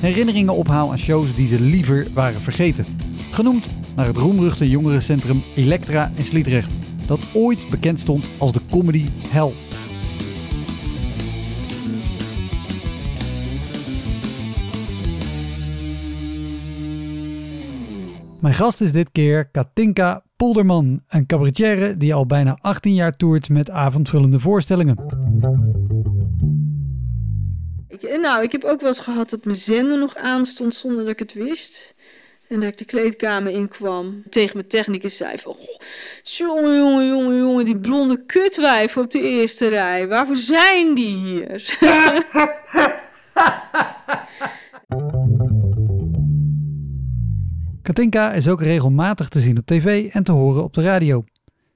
herinneringen ophaal aan shows die ze liever waren vergeten. Genoemd naar het roemruchte jongerencentrum Elektra in Sliedrecht, dat ooit bekend stond als de comedy hell. Mijn gast is dit keer Katinka Polderman, een cabaretière die al bijna 18 jaar toert met avondvullende voorstellingen. Ik, nou, ik heb ook wel eens gehad dat mijn zender nog aanstond zonder dat ik het wist. En dat ik de kleedkamer inkwam. Tegen mijn technicus zei van... "Goh, jongen, jongen, jongen, jongen, die blonde kutwijf op de eerste rij. Waarvoor zijn die hier? Katinka is ook regelmatig te zien op tv en te horen op de radio.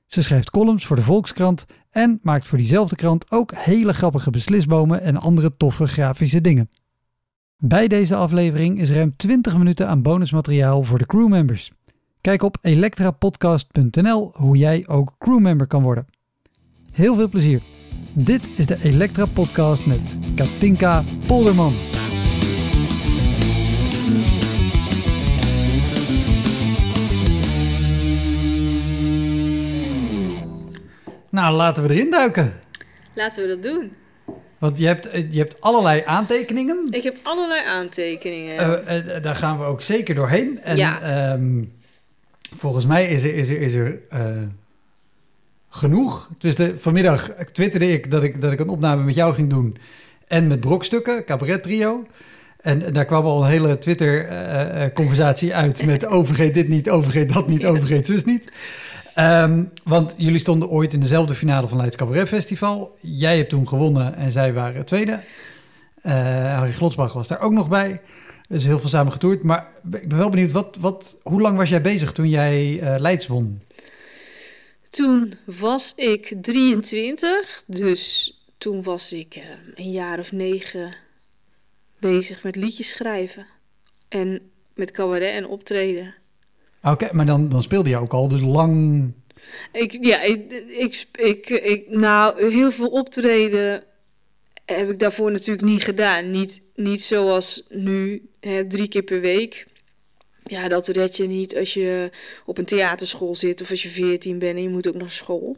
Ze schrijft columns voor de Volkskrant en maakt voor diezelfde krant ook hele grappige beslisbomen en andere toffe grafische dingen. Bij deze aflevering is ruim 20 minuten aan bonusmateriaal voor de crewmembers. Kijk op elektrapodcast.nl hoe jij ook crewmember kan worden. Heel veel plezier. Dit is de Elektra Podcast met Katinka Polderman. Nou, laten we erin duiken. Laten we dat doen. Want je hebt, eh, je hebt allerlei aantekeningen. Ik heb allerlei aantekeningen. Eh, eh, daar gaan we ook zeker doorheen. En Ja. ehm, volgens mij is er, is er, is er eh, genoeg. Dus de, vanmiddag twitterde ik dat, ik dat ik een opname met jou ging doen. En met Brokstukken, cabaret trio. En, en daar kwam al een hele Twitter-conversatie uit met overgeet dit niet, overgeet dat niet, overgeet zus niet. Ehm, want jullie stonden ooit in dezelfde finale van Leids Cabaret Festival. Jij hebt toen gewonnen en zij waren tweede. Eh Harry Glotsbach was daar ook nog bij. Dus heel veel samen getoerd. Maar ik ben wel benieuwd, wat, wat, hoe lang was jij bezig toen jij eh Leids won? Toen was ik 23, dus toen was ik eh, een jaar of negen bezig met liedjes schrijven. En met cabaret en optreden. Oké, maar dan, dan speelde je ook al dus lang... Ik, ja, ik, ik, ik, nou, heel veel optreden heb ik daarvoor natuurlijk niet gedaan. Niet, niet zoals nu, hè, drie keer per week. Ja, dat red je niet als je op een theaterschool zit of als je veertien bent en je moet ook naar school.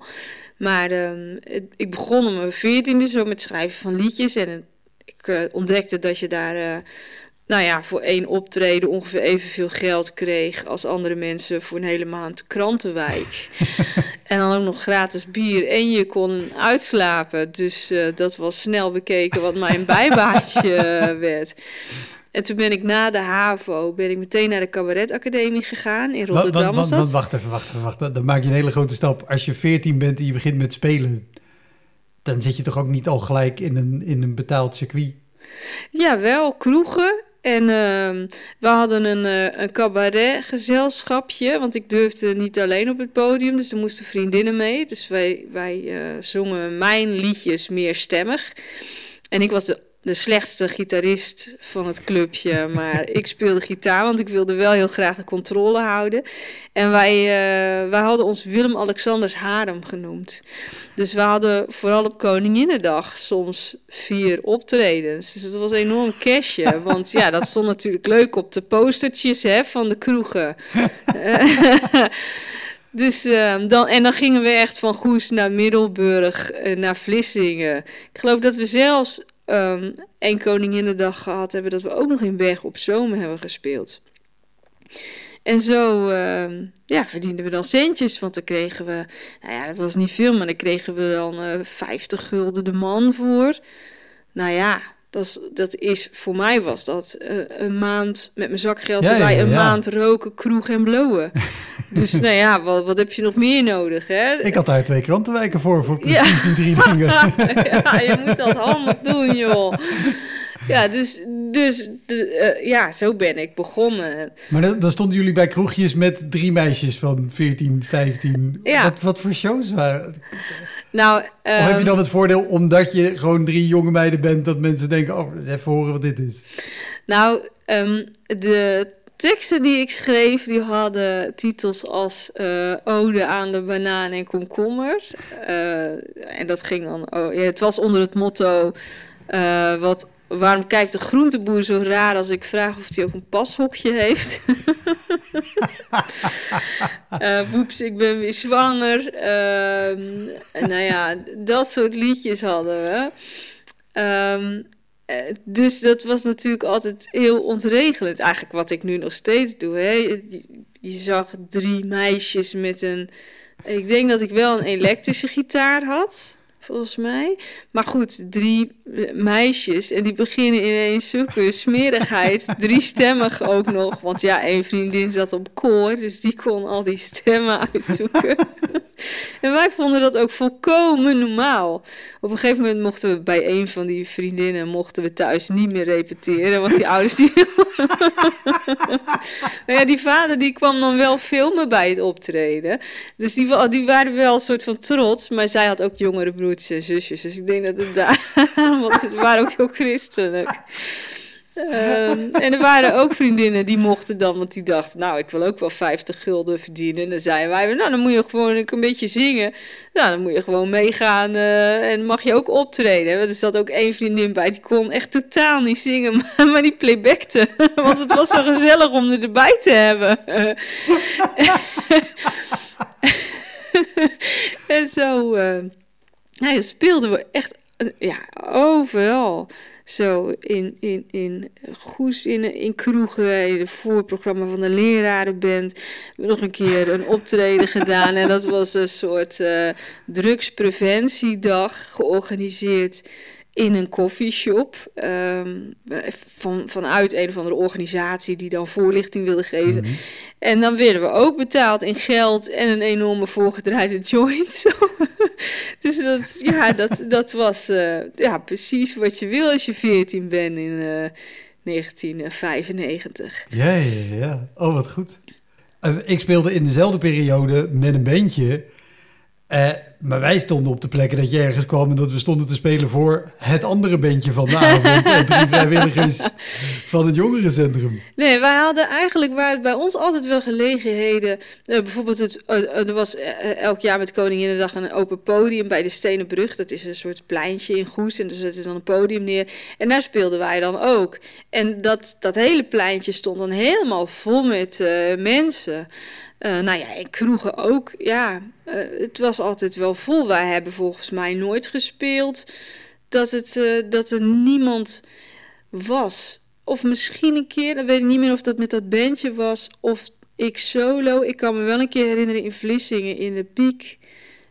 Maar ehm, ik begon om mijn veertiende zo met schrijven van liedjes. En ik eh, ontdekte dat je daar, eh, nou ja, voor één optreden ongeveer evenveel geld kreeg als andere mensen voor een hele maand krantenwijk. en dan ook nog gratis bier en je kon uitslapen. Dus eh, dat was snel bekeken wat mijn bijbaantje eh, werd. En toen ben ik na de HAVO ben ik meteen naar de cabaretacademie gegaan in Rotterdam. wa- was wa- dat. wacht even, wacht even, wacht. Dan dan maak je een hele grote stap. Als je 14 bent en je begint met spelen... dan zit je toch ook niet al gelijk in een, in een betaald circuit? Ja, wel kroegen. En ehm, we hadden een, eh een cabaretgezelschapje, want ik durfde niet alleen op het podium, dus er moesten vriendinnen mee. Dus wij, wij eh, zongen mijn liedjes meer stemmig. En ik was de, de slechtste gitarist van het clubje, maar ik speelde gitaar, want ik wilde wel heel graag de controle houden. En wij, eh, wij hadden ons Willem-Alexanders Harem genoemd. Dus we hadden vooral op Koninginnedag soms vier optredens. Dus het was een enorm cashje. Want ja, dat stond natuurlijk leuk op de postertjes hè, van de kroegen. dus, ehm, dan, en dan gingen we echt van Goes naar Middelburg, eh, naar Vlissingen. Ik geloof dat we zelfs ehm één Koninginnedag gehad hebben... dat we ook nog in Berg op Zoom hebben gespeeld. En zo ehm, ja, verdienden we dan centjes, want dan kregen we, nou ja, dat was niet veel, maar dan kregen we dan uh, 50 gulden de man voor. Nou ja, dat is, dat is voor mij was dat uh, een maand met mijn zakgeld Ja, erbij, ja, een ja. maand roken, kroeg en blowen. dus nou ja, wat, wat heb je nog meer nodig, hè? Ik had daar twee krantenwijken voor, voor Ja. precies die drie dingen. ja, je moet dat handig doen, joh. Ja, dus, dus de, eh, ja, zo ben ik begonnen. Maar dan, dan stonden jullie bij kroegjes met drie meisjes van 14, 15. Ja. Wat, wat voor shows waren? Nou, Of heb je ehm, dan het voordeel, omdat je gewoon drie jonge meiden bent, dat mensen denken, oh, even horen wat dit is. nou ehm, de teksten die ik schreef, die hadden titels als eh, Ode aan de banaan en komkommer. Eh, en dat ging dan, oh, ja, het was onder het motto, eh, wat, waarom kijkt de groenteboer zo raar als ik vraag of hij ook een pashokje heeft? Eh woeps, ik ben weer zwanger. Ehm, nou ja, dat soort liedjes hadden we. Ehm, eh, dus dat was natuurlijk altijd heel ontregelend. Eigenlijk wat ik nu nog steeds doe. Hè? Je, je zag drie meisjes met een... Ik denk dat ik wel een elektrische gitaar had, volgens mij. Maar goed, drie eh, meisjes en die beginnen ineens zulke smerigheid. Driestemmig ook nog. Want ja, één vriendin zat op koor, dus die kon al die stemmen uitzoeken. en wij vonden dat ook volkomen normaal. Op een gegeven moment mochten we bij een van die vriendinnen mochten we thuis niet meer repeteren, want die ouders die. maar ja, die vader die kwam dan wel filmen bij het optreden. Dus die, die waren wel een soort van trots, maar zij had ook jongere broertjes en zusjes. Dus ik denk dat het daar, want ze waren ook heel christelijk. Ehm, en er waren ook vriendinnen die mochten dan, want die dachten, nou, ik wil ook wel 50 gulden verdienen. En dan zeiden wij, nou, dan moet je gewoon een beetje zingen. Nou, dan moet je gewoon meegaan eh, en mag je ook optreden. Er zat ook één vriendin bij, die kon echt totaal niet zingen, maar, die playbackte. Want het was zo gezellig om er erbij te hebben. en zo uh, nou, speelden we echt ja, overal. Zo in, in, in Goes, in, in kroegen, in het voorprogramma van de lerarenband. We hebben nog een keer een optreden gedaan. En dat was een soort uh, drugspreventiedag georganiseerd in een koffieshop. Um, van, vanuit een of andere organisatie die dan voorlichting wilde geven. Mm -hmm. En dan werden we ook betaald in geld en een enorme voorgedraaide joint. dus dat, ja, dat, dat was uh, ja, precies wat je wil als je 14 bent in uh, 1995. Ja, ja, ja. Oh, wat goed. Ik speelde in dezelfde periode met een bandje. Uh, maar wij stonden op de plekken dat je ergens kwam en dat we stonden te spelen voor het andere bandje van de avond. en drie vrijwilligers van het jongerencentrum. Nee, wij hadden eigenlijk waren bij ons altijd wel gelegenheden. Uh, bijvoorbeeld, het, uh, er was elk jaar met Koninginnedag een open podium bij de Stenen Brug. Dat is een soort pleintje in Goes en er zetten ze dan een podium neer. En daar speelden wij dan ook. En dat, dat hele pleintje stond dan helemaal vol met mensen. Uh, nou ja, en kroegen ook. Ja, uh, het was altijd wel vol. Wij hebben volgens mij nooit gespeeld dat, het, uh, dat er niemand was. Of misschien een keer, dan weet ik niet meer of dat met dat bandje was of ik solo. Ik kan me wel een keer herinneren in Vlissingen in de piek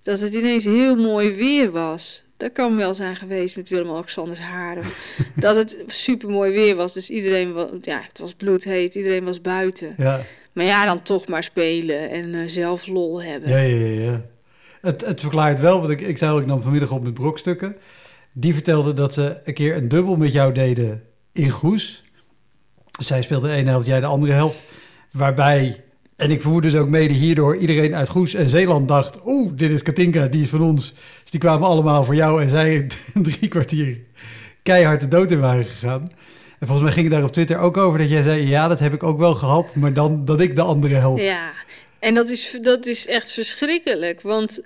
dat het ineens heel mooi weer was. Dat kan wel zijn geweest met Willem-Alexanders Haren. dat het super mooi weer was. Dus iedereen was, ja, het was bloedheet. Iedereen was buiten. Ja. Maar ja, dan toch maar spelen en uh, zelf lol hebben. Ja, ja, ja. Het, het verklaart wel, want ik, ik zei al, ik nam vanmiddag op met brokstukken. Die vertelde dat ze een keer een dubbel met jou deden in Goes. Zij speelde de ene helft, jij de andere helft. Waarbij, en ik vermoed dus ook mede hierdoor, iedereen uit Goes en Zeeland dacht... Oeh, dit is Katinka, die is van ons. Dus die kwamen allemaal voor jou en zij drie kwartier keihard de dood in waren gegaan. En volgens mij ging het daar op Twitter ook over dat jij zei... ja, dat heb ik ook wel gehad, maar dan dat ik de andere helft. Ja, en dat is, dat is echt verschrikkelijk. Want,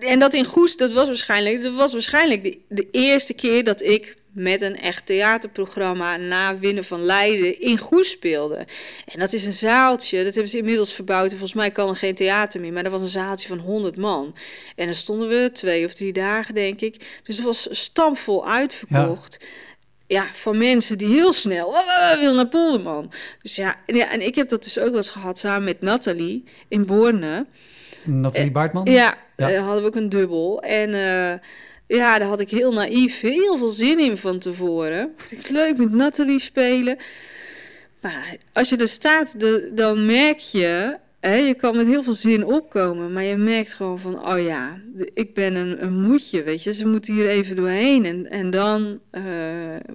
en dat in Goes, dat was waarschijnlijk, dat was waarschijnlijk de, de eerste keer dat ik met een echt theaterprogramma na Winnen van Leiden in Goes speelde. En dat is een zaaltje, dat hebben ze inmiddels verbouwd. En volgens mij kan er geen theater meer, maar dat was een zaaltje van 100 man. En dan stonden we twee of drie dagen, denk ik. Dus het was stampvol uitverkocht. Ja. Ja, van mensen die heel snel uh, wil naar Polderman. Dus ja en, ja, en ik heb dat dus ook wel eens gehad samen met Nathalie in Borne. Nathalie Baartman? Ja, ja. Hadden we ook een dubbel. En uh, ja, daar had ik heel naïef heel veel zin in van tevoren. Ik het leuk met Nathalie spelen. Maar als je er staat, de, dan merk je Hè, je kan met heel veel zin opkomen, maar je merkt gewoon van, oh ja, ik ben een, een moedje, weet je. Ze moeten hier even doorheen en, en dan uh,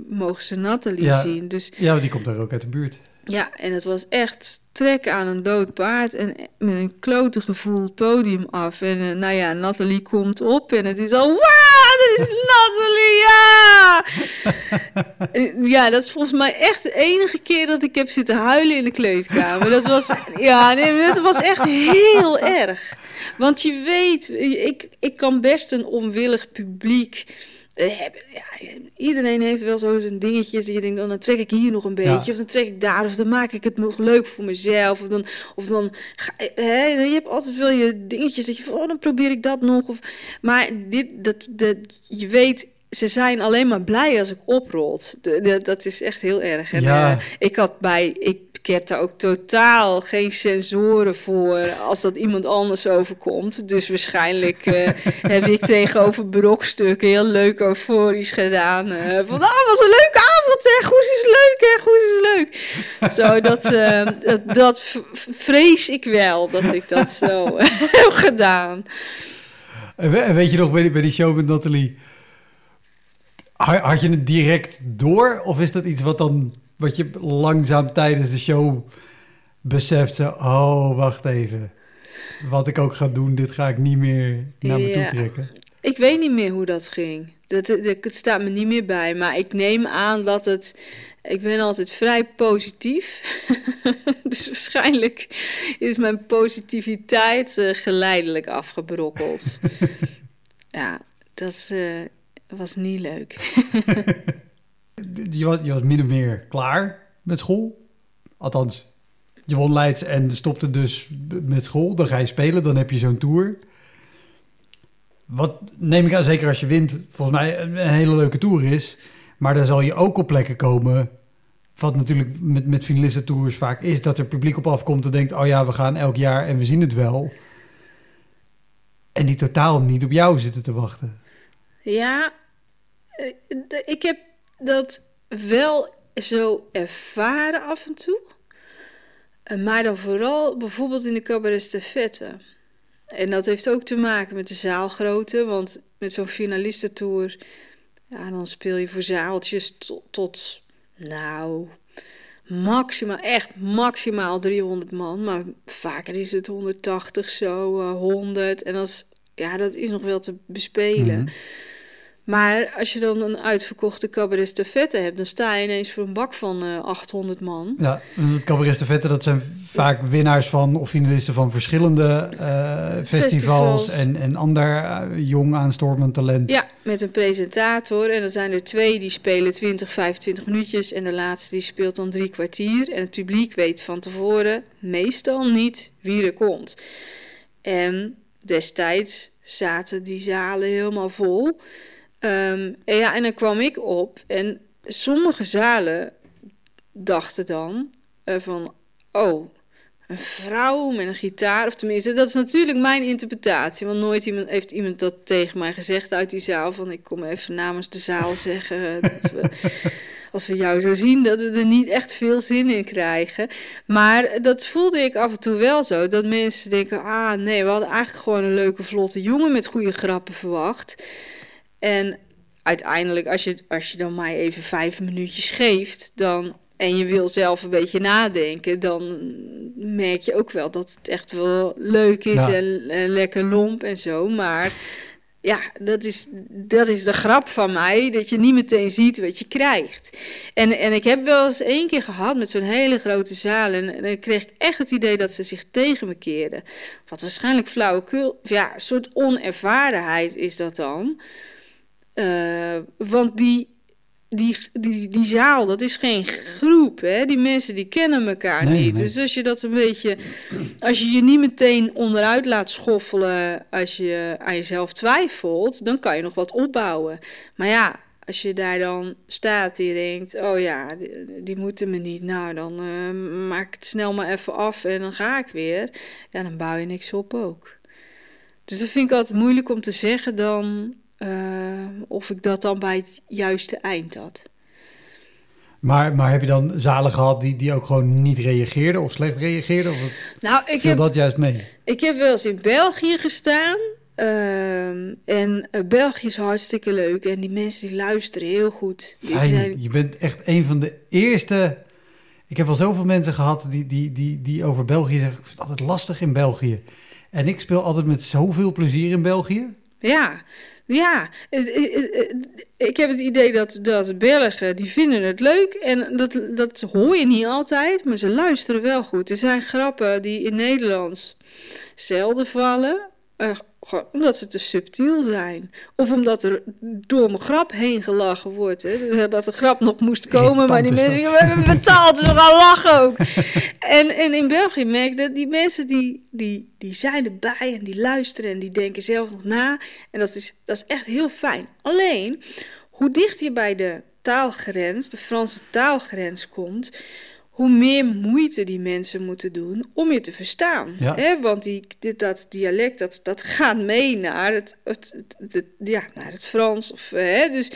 mogen ze Nathalie zien. Dus, ja, want die komt daar ook uit de buurt. Ja, en het was echt trekken aan een dood paard en met een klote gevoel het podium af. En uh, nou ja, Nathalie komt op en het is al, wauw, dat is Nathalie, ja! ja, dat is volgens mij echt de enige keer dat ik heb zitten huilen in de kleedkamer. Dat was, ja, nee, dat was echt heel erg. Want je weet, ik, ik kan best een onwillig publiek eh, ja, iedereen heeft wel zo zijn dingetjes die je denkt, oh, dan trek ik hier nog een beetje, of dan trek ik daar, of dan maak ik het nog leuk voor mezelf, of dan, of dan ga, hè, je hebt altijd wel je dingetjes dat je van, oh, dan probeer ik dat nog, of, maar dit, dat, dat, je weet, ze zijn alleen maar blij als ik oprolt. dat is echt heel erg. En, ja. uh, ik had bij, ik ik heb daar ook totaal geen sensoren voor als dat iemand anders overkomt. Dus waarschijnlijk uh, heb ik tegenover brokstukken heel leuk euforisch gedaan. Uh, van, oh, wat een leuke avond, hè. Goes is leuk, hè. Goes is leuk. Zo, dat, uh, dat, dat vrees ik wel, dat ik dat zo heb gedaan. En weet je nog, bij die, bij die show met Nathalie... Had je het direct door? Of is dat iets wat dan wat je langzaam tijdens de show beseft, zo, oh, wacht even. Wat ik ook ga doen, dit ga ik niet meer naar me toe trekken. Ik weet niet meer hoe dat ging. Dat, het staat me niet meer bij. Maar ik neem aan dat het. Ik ben altijd vrij positief. dus waarschijnlijk is mijn positiviteit uh, geleidelijk afgebrokkeld. ja, dat uh, was niet leuk. je, was, je was min of meer klaar met school. Althans, je won Leids en stopte dus met school. Dan ga je spelen, dan heb je zo'n tour. Wat neem ik aan, zeker als je wint, volgens mij een, hele leuke tour is. Maar dan zal je ook op plekken komen. Wat natuurlijk met, met finalisten tours vaak is, dat er publiek op afkomt en denkt: oh ja, we gaan elk jaar en we zien het wel. En die totaal niet op jou zitten te wachten. Ja, eh, ik heb dat wel zo ervaren af en toe. Eh, maar dan vooral bijvoorbeeld in de cabaret stafette. En dat heeft ook te maken met de zaalgrootte. Want met zo'n finalistentour... Ja, dan speel je voor zaaltjes tot, nou, maximaal, echt maximaal 300 man. Maar vaker is het 180 zo, uh, 100. En dat is, ja, dat is nog wel te bespelen. Mhm. Maar als je dan een uitverkochte cabaret stafette hebt, dan sta je ineens voor een bak van uh, eh, 800 man. Ja, het cabaret stafette, dat zijn vaak winnaars van of finalisten van verschillende uh, festivals, en, en ander uh, jong aanstormend talent. Ja, met een presentator. En dan zijn er twee die spelen 20, 25 minuutjes en de laatste die speelt dan drie kwartier. En het publiek weet van tevoren meestal niet wie er komt. En destijds zaten die zalen helemaal vol. En ja, en dan kwam ik op en sommige zalen dachten dan uh, van, oh, een vrouw met een gitaar, of tenminste, dat is natuurlijk mijn interpretatie, want nooit iemand, heeft iemand dat tegen mij gezegd uit die zaal, van ik kom even namens de zaal zeggen dat we, als we jou zo zien, dat we er niet echt veel zin in krijgen. Maar dat voelde ik af en toe wel zo, dat mensen denken, ah nee, we hadden eigenlijk gewoon een leuke, vlotte jongen met goede grappen verwacht. En uiteindelijk, als je, als je dan maar even vijf minuutjes geeft, dan, en je wil zelf een beetje nadenken, dan merk je ook wel dat het echt wel leuk is en, en, lekker lomp en zo. Maar ja, dat is, dat is de grap van mij, dat je niet meteen ziet wat je krijgt. En, en ik heb wel eens één keer gehad met zo'n hele grote zaal. En, en dan kreeg ik echt het idee dat ze zich tegen me keerden. Wat waarschijnlijk flauwekul, ja, een soort onervarenheid is dat dan. Uh, want die, die, die, die zaal, dat is geen groep. Hè? Die mensen die kennen elkaar niet. Dus als je dat een beetje. Als je je niet meteen onderuit laat schoffelen. als je aan jezelf twijfelt. dan kan je nog wat opbouwen. Maar ja, als je daar dan staat je denkt, oh ja, die, die moeten me niet. Nou, dan eh, maak ik het snel maar even af en dan ga ik weer. Ja, dan bouw je niks op ook. Dus dat vind ik altijd moeilijk om te zeggen dan eh, of ik dat dan bij het juiste eind had. Maar, maar heb je dan zalen gehad die, die ook gewoon niet reageerden of slecht reageerden? Of nou, ik heb dat juist mee? Ik heb wel eens in België gestaan. Ehm, en uh, België is hartstikke leuk en die mensen die luisteren heel goed. Fijn, zijn... Je bent echt een van de eerste. Ik heb al zoveel mensen gehad die, die, die, die over België zeggen: Ik vind het altijd lastig in België. En ik speel altijd met zoveel plezier in België. Ja, ja, ik heb het idee dat, dat Belgen, die vinden het leuk. En dat, dat hoor je niet altijd, maar ze luisteren wel goed. Er zijn grappen die in Nederlands zelden vallen. Omdat ze te subtiel zijn. Of omdat er door mijn grap heen gelachen wordt. Hè? Dat de grap nog moest komen, maar die mensen we hebben betaald, ze gaan lachen ook. en, en in België merk ik dat die mensen die, die, die zijn erbij en die luisteren en die denken zelf nog na. En dat is, dat is echt heel fijn. Alleen, hoe dicht je bij de taalgrens, de Franse taalgrens komt hoe meer moeite die mensen moeten doen om je te verstaan. Ja. Hè? Want die, dit, dat dialect, dat, dat gaat mee naar het, het, het, ja, naar het Frans. Of, hè? Dus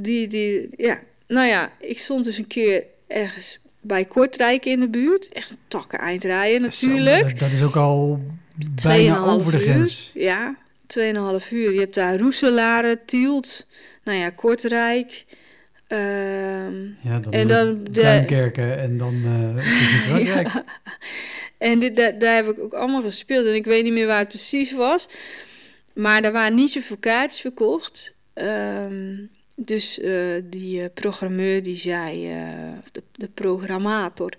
die, die, ja. Nou ja, ik stond dus een keer ergens bij Kortrijk in de buurt. Echt een takken eindrijden natuurlijk. dat, dat, is ook al bijna over de grens. Uur, ja, 2,5 uur. Je hebt daar Roeselare, Tielt, nou ja, Kortrijk... Ehm, ja, dan en dan de, Duinkerken en dan uh, Frankrijk. ja. En dit, daar, daar, heb ik ook allemaal gespeeld. En ik weet niet meer waar het precies was. Maar er waren niet zoveel kaartjes verkocht. Um, dus uh, die uh, programmeur die zei, uh, de, de, programmator,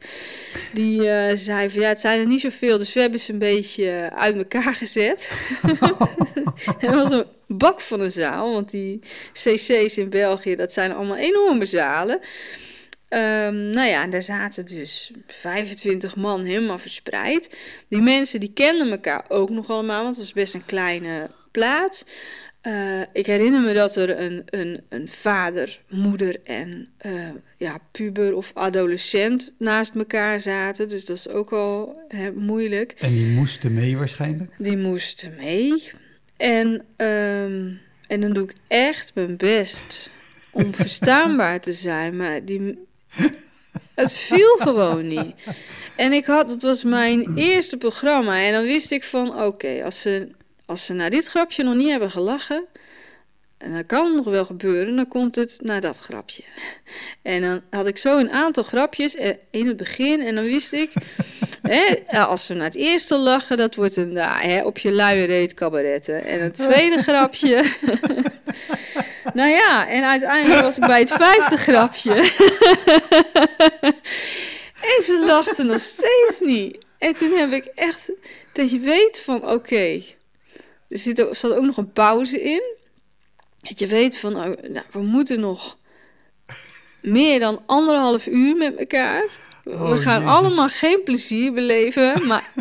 die zei van ja, het zijn er niet zoveel, dus we hebben ze een beetje uit elkaar gezet. en dat was een bak van een zaal, want die cc's in België, dat zijn allemaal enorme zalen. Um, nou ja, en daar zaten dus 25 man helemaal verspreid. Die mensen die kenden elkaar ook nog allemaal, want het was best een kleine plaats. Uh, ik herinner me dat er een, een, een vader, moeder en uh, ja, puber of adolescent naast elkaar zaten. Dus dat is ook al moeilijk. En die moesten mee waarschijnlijk? Die moesten mee. En, um, en dan doe ik echt mijn best om verstaanbaar te zijn. Maar die, het viel gewoon niet. En ik had, het was mijn eerste programma. En dan wist ik van, oké, als ze als ze naar dit grapje nog niet hebben gelachen, en dat kan nog wel gebeuren, dan komt het naar dat grapje. En dan had ik zo een aantal grapjes eh, in het begin en dan wist ik, hè, als ze naar het eerste lachen, dat wordt een nou, hè, op je luie reet cabaretten. En het tweede grapje, nou ja, en uiteindelijk was ik bij het vijfde grapje. en ze lachten nog steeds niet. En toen heb ik echt, dat je weet van oké, er zit ook, zat ook nog een pauze in. Dat je weet van, nou, nou, we moeten nog meer dan anderhalf uur met elkaar. we oh, gaan allemaal geen plezier beleven, maar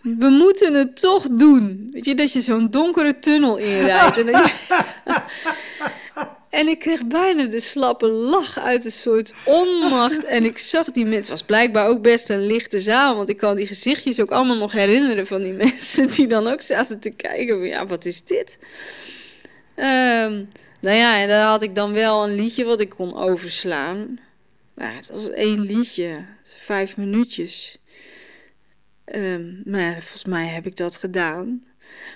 we moeten het toch doen. Weet je, dat je zo'n donkere tunnel inrijdt. En je... En ik kreeg bijna de slappe lach uit een soort onmacht. En ik zag die mensen. Het was blijkbaar ook best een lichte zaal. Want ik kan die gezichtjes ook allemaal nog herinneren van die mensen die dan ook zaten te kijken. Van, ja, wat is dit? Um, nou ja, en daar had ik dan wel een liedje wat ik kon overslaan. Nou, dat was één liedje. Vijf minuutjes. Um, maar ja, volgens mij heb ik dat gedaan.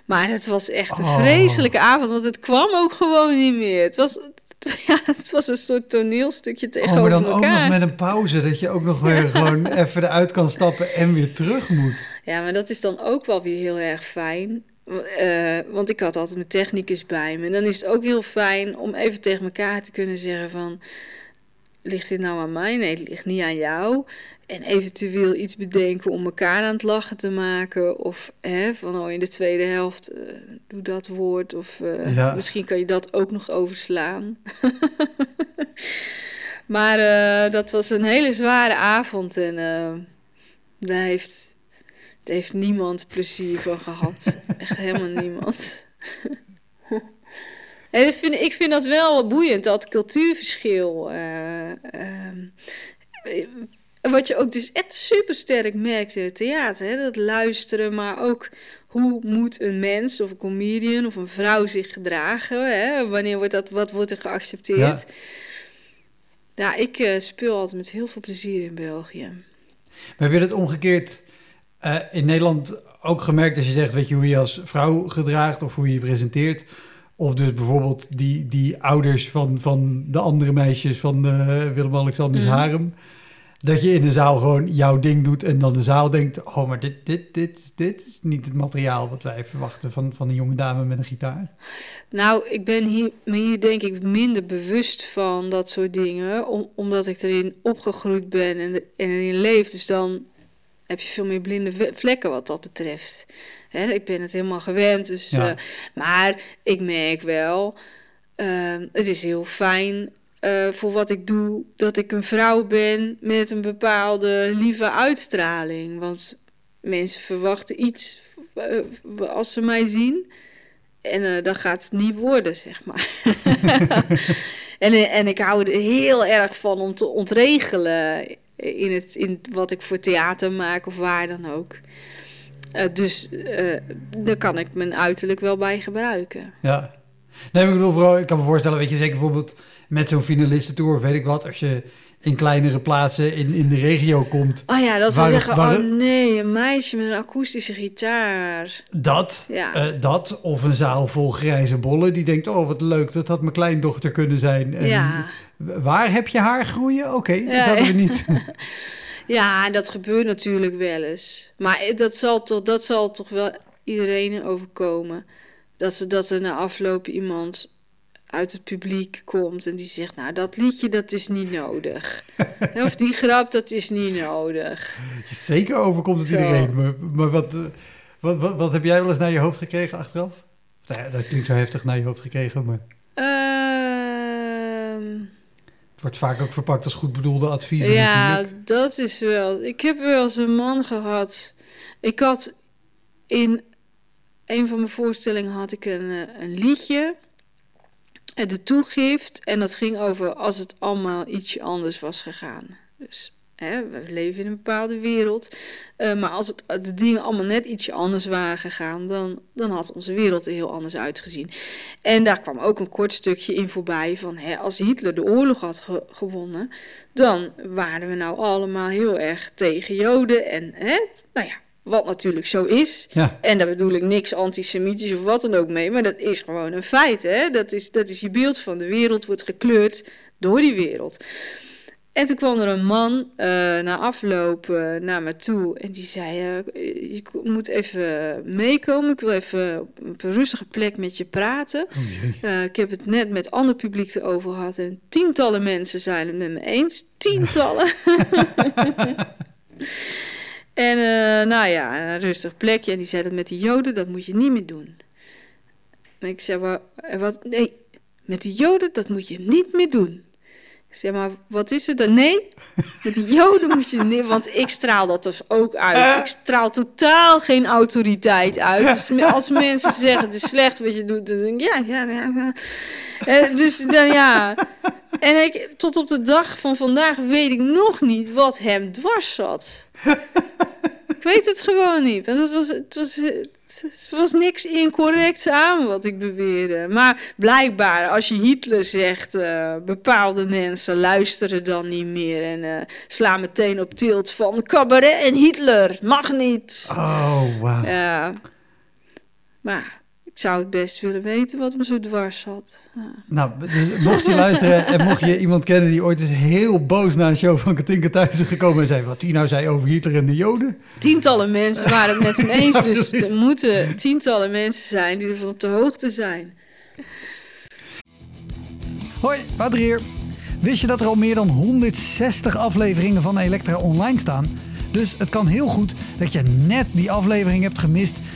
Maar het was echt een oh. vreselijke avond, want het kwam ook gewoon niet meer. Het was, ja, het was een soort toneelstukje tegenover elkaar. Oh, maar dan elkaar. ook nog met een pauze, dat je ook nog weer gewoon even eruit kan stappen en weer terug moet. Ja, maar dat is dan ook wel weer heel erg fijn. Uh, want ik had altijd mijn technicus bij me. En dan is het ook heel fijn om even tegen elkaar te kunnen zeggen van... Ligt dit nou aan mij? Nee, het ligt niet aan jou. En eventueel iets bedenken om elkaar aan het lachen te maken. Of hè, van oh, in de tweede helft uh, doe dat woord. Of uh, ja. misschien kan je dat ook nog overslaan. maar dat was een hele zware avond. En daar heeft, daar heeft niemand plezier van gehad. Echt helemaal niemand. En dat vind, ik vind dat wel boeiend, dat cultuurverschil. eh, wat je ook dus echt super sterk merkt in het theater. Hè? Dat luisteren, maar ook hoe moet een mens of een comedian of een vrouw zich gedragen? Hè? Wanneer wordt dat, wat wordt er geaccepteerd? Ja, ik speel altijd met heel veel plezier in België. Maar heb je dat omgekeerd eh, in Nederland ook gemerkt als je zegt, weet je, hoe je als vrouw gedraagt of hoe je je presenteert? Of dus bijvoorbeeld die, die ouders van, van de andere meisjes van uh, Willem-Alexanders Mhm. harem. Dat je in de zaal gewoon jouw ding doet en dan de zaal denkt, oh, maar dit, dit, dit, dit is niet het materiaal wat wij verwachten van, van een jonge dame met een gitaar. Nou, ik ben hier, hier denk ik minder bewust van dat soort dingen, om, omdat ik erin opgegroeid ben en, en erin leef. Dus dan heb je veel meer blinde vlekken wat dat betreft. Hè, ik ben het helemaal gewend. Dus, Ja. eh, maar ik merk wel, eh, het is heel fijn eh, voor wat ik doe, dat ik een vrouw ben met een bepaalde lieve uitstraling. Want mensen verwachten iets eh, als ze mij zien. En dat gaat het niet worden, zeg maar. en, en ik hou er heel erg van om te ontregelen in, het, in wat ik voor theater maak of waar dan ook. Eh, dus eh daar kan ik mijn uiterlijk wel bij gebruiken. Ja. Nee, ik bedoel vooral, ik kan me voorstellen, weet je, zeker bijvoorbeeld met zo'n finalistentour of weet ik wat, als je in kleinere plaatsen in, in de regio komt, Oh ja, dat ze zeggen, waar- oh nee, een meisje met een akoestische gitaar. dat, Ja. eh, dat of een zaal vol grijze bollen die denkt, oh wat leuk, dat had mijn kleindochter kunnen zijn. En Ja. Waar heb je haar groeien? Oké, dat Ja, hadden we niet. Ja, dat gebeurt natuurlijk wel eens. Maar dat zal toch, dat zal toch wel iedereen overkomen. Dat, ze, dat er na afloop iemand uit het publiek komt en die zegt... nou, dat liedje, dat is niet nodig. of die grap, dat is niet nodig. Zeker overkomt het Zo. iedereen. Maar, maar wat, eh, wat, wat, wat heb jij wel eens naar je hoofd gekregen achteraf? Nou ja, dat klinkt zo heftig naar je hoofd gekregen, maar Ehm, het wordt vaak ook verpakt als goed bedoelde adviezen ja, natuurlijk. dat is wel... Ik heb wel eens een man gehad... Ik had in een van mijn voorstellingen had ik een, eh, een liedje... De toegift. En dat ging over als het allemaal ietsje anders was gegaan. Dus hè, we leven in een bepaalde wereld. Eh, maar als het, de dingen allemaal net ietsje anders waren gegaan, dan, dan had onze wereld er heel anders uitgezien. En daar kwam ook een kort stukje in voorbij van hè, als Hitler de oorlog had ge- gewonnen, dan waren we nou allemaal heel erg tegen Joden. En hè, nou ja, wat natuurlijk zo is. Ja, En daar bedoel ik niks antisemitisch of wat dan ook mee, maar dat is gewoon een feit. Hè? Dat, is, dat is je beeld van de wereld, wordt gekleurd door die wereld. En toen kwam er een man eh, na afloop eh, naar me toe en die zei: eh, Je moet even meekomen, ik wil even op een rustige plek met je praten. oh. Eh, ik heb het net met ander publiek erover gehad en tientallen mensen zijn het met me eens. Tientallen. en eh, nou ja, een rustig plekje. En die zei dat met die joden, dat moet je niet meer doen. En ik zei, "Wa- wat? Nee, met die joden, dat moet je niet meer doen. Ik zei, maar wat is het dan? Nee, met die joden moet je niet... Want ik straal dat dus ook uit. Ik straal totaal geen autoriteit uit. Dus als mensen zeggen, het is slecht wat je doet, dan denk ik, ja, ja, ja. ja. Eh, dus dan ja... En ik, tot op de dag van vandaag weet ik nog niet wat hem dwars zat. ik weet het gewoon niet. Want het was, het was, het was niks incorrects aan wat ik beweerde. Maar blijkbaar, als je Hitler zegt, eh, bepaalde mensen luisteren dan niet meer en eh, slaan meteen op tilt van cabaret en Hitler, mag niet. Oh, wauw. Ja. Maar zou het best willen weten wat hem zo dwars zat. Ja. Nou, dus mocht je luisteren en mocht je iemand kennen die ooit eens heel boos naar een show van Katinka thuis is gekomen en zei wat die nou zei over Hitler en de Joden. Tientallen mensen waren het met hem eens, dus er moeten tientallen mensen zijn die ervan op de hoogte zijn. Hoi, Wouter hier. Wist je dat er al meer dan 160 afleveringen van Elektra online staan? Dus het kan heel goed dat je net die aflevering hebt gemist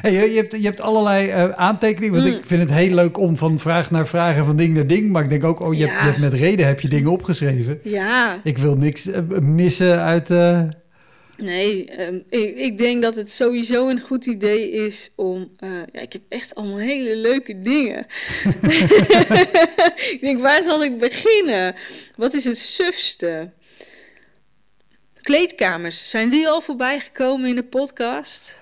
Hey, je, hebt, je hebt allerlei uh, aantekeningen. Want Mm. ik vind het heel leuk om van vraag naar vraag en van ding naar ding. Maar ik denk ook, oh, je, hebt, je hebt met reden heb je dingen opgeschreven. Ja, Ik wil niks eh, missen uit... eh, nee, ehm, ik, ik denk dat het sowieso een goed idee is om... eh, ja, ik heb echt allemaal hele leuke dingen. ik denk, waar zal ik beginnen? Wat is het sufste? Kleedkamers, zijn die al voorbij gekomen in de podcast?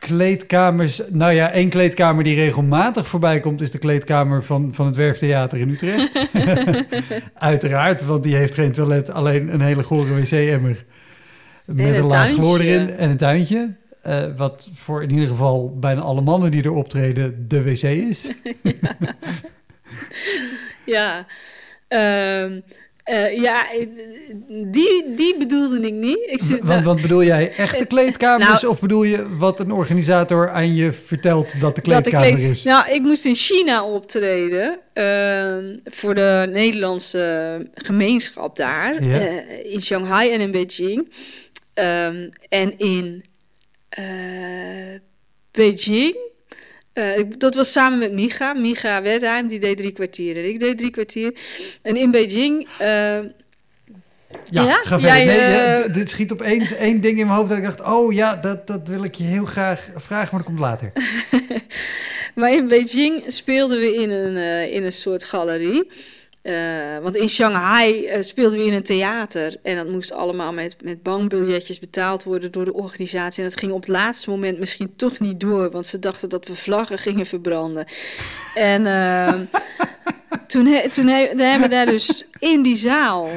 Kleedkamers. Nou ja, één kleedkamer die regelmatig voorbij komt, is de kleedkamer van, van het Werftheater in Utrecht. Uiteraard, want die heeft geen toilet, alleen een hele gore wc-emmer. Met een een, laag chloor erin en een tuintje. Eh, wat voor in ieder geval bijna alle mannen die er optreden de wc is. Ja, ehm, eh, ja, eh, die, die bedoelde ik niet. Ik zit, Want wat bedoel jij, echte kleedkamers? Nou- of bedoel je wat een organisator aan je vertelt dat de dat de kleedkamer kleed- is? Nou, ik moest in China optreden ehm, voor de Nederlandse gemeenschap daar. Ja. eh, in Shanghai en in Beijing. Ehm, en in eh, Beijing. Eh, dat was samen met Micha. Micha Wertheim, die deed drie kwartier en ik deed drie kwartier. En in Beijing... eh, Ja, Ja? ga verder. Jij, nee, eh, ja, dit schiet opeens één ding in mijn hoofd dat ik dacht... oh ja, dat, dat wil ik je heel graag vragen, maar dat komt later. Maar in Beijing speelden we in een, eh, in een soort galerie. Eh, want in Shanghai eh, speelden we in een theater. En dat moest allemaal met, met bankbiljetjes betaald worden door de organisatie. En dat ging op het laatste moment misschien toch niet door. Want ze dachten dat we vlaggen gingen verbranden. En ehm, toen, he- toen he- toen hebben we daar dus in die zaal...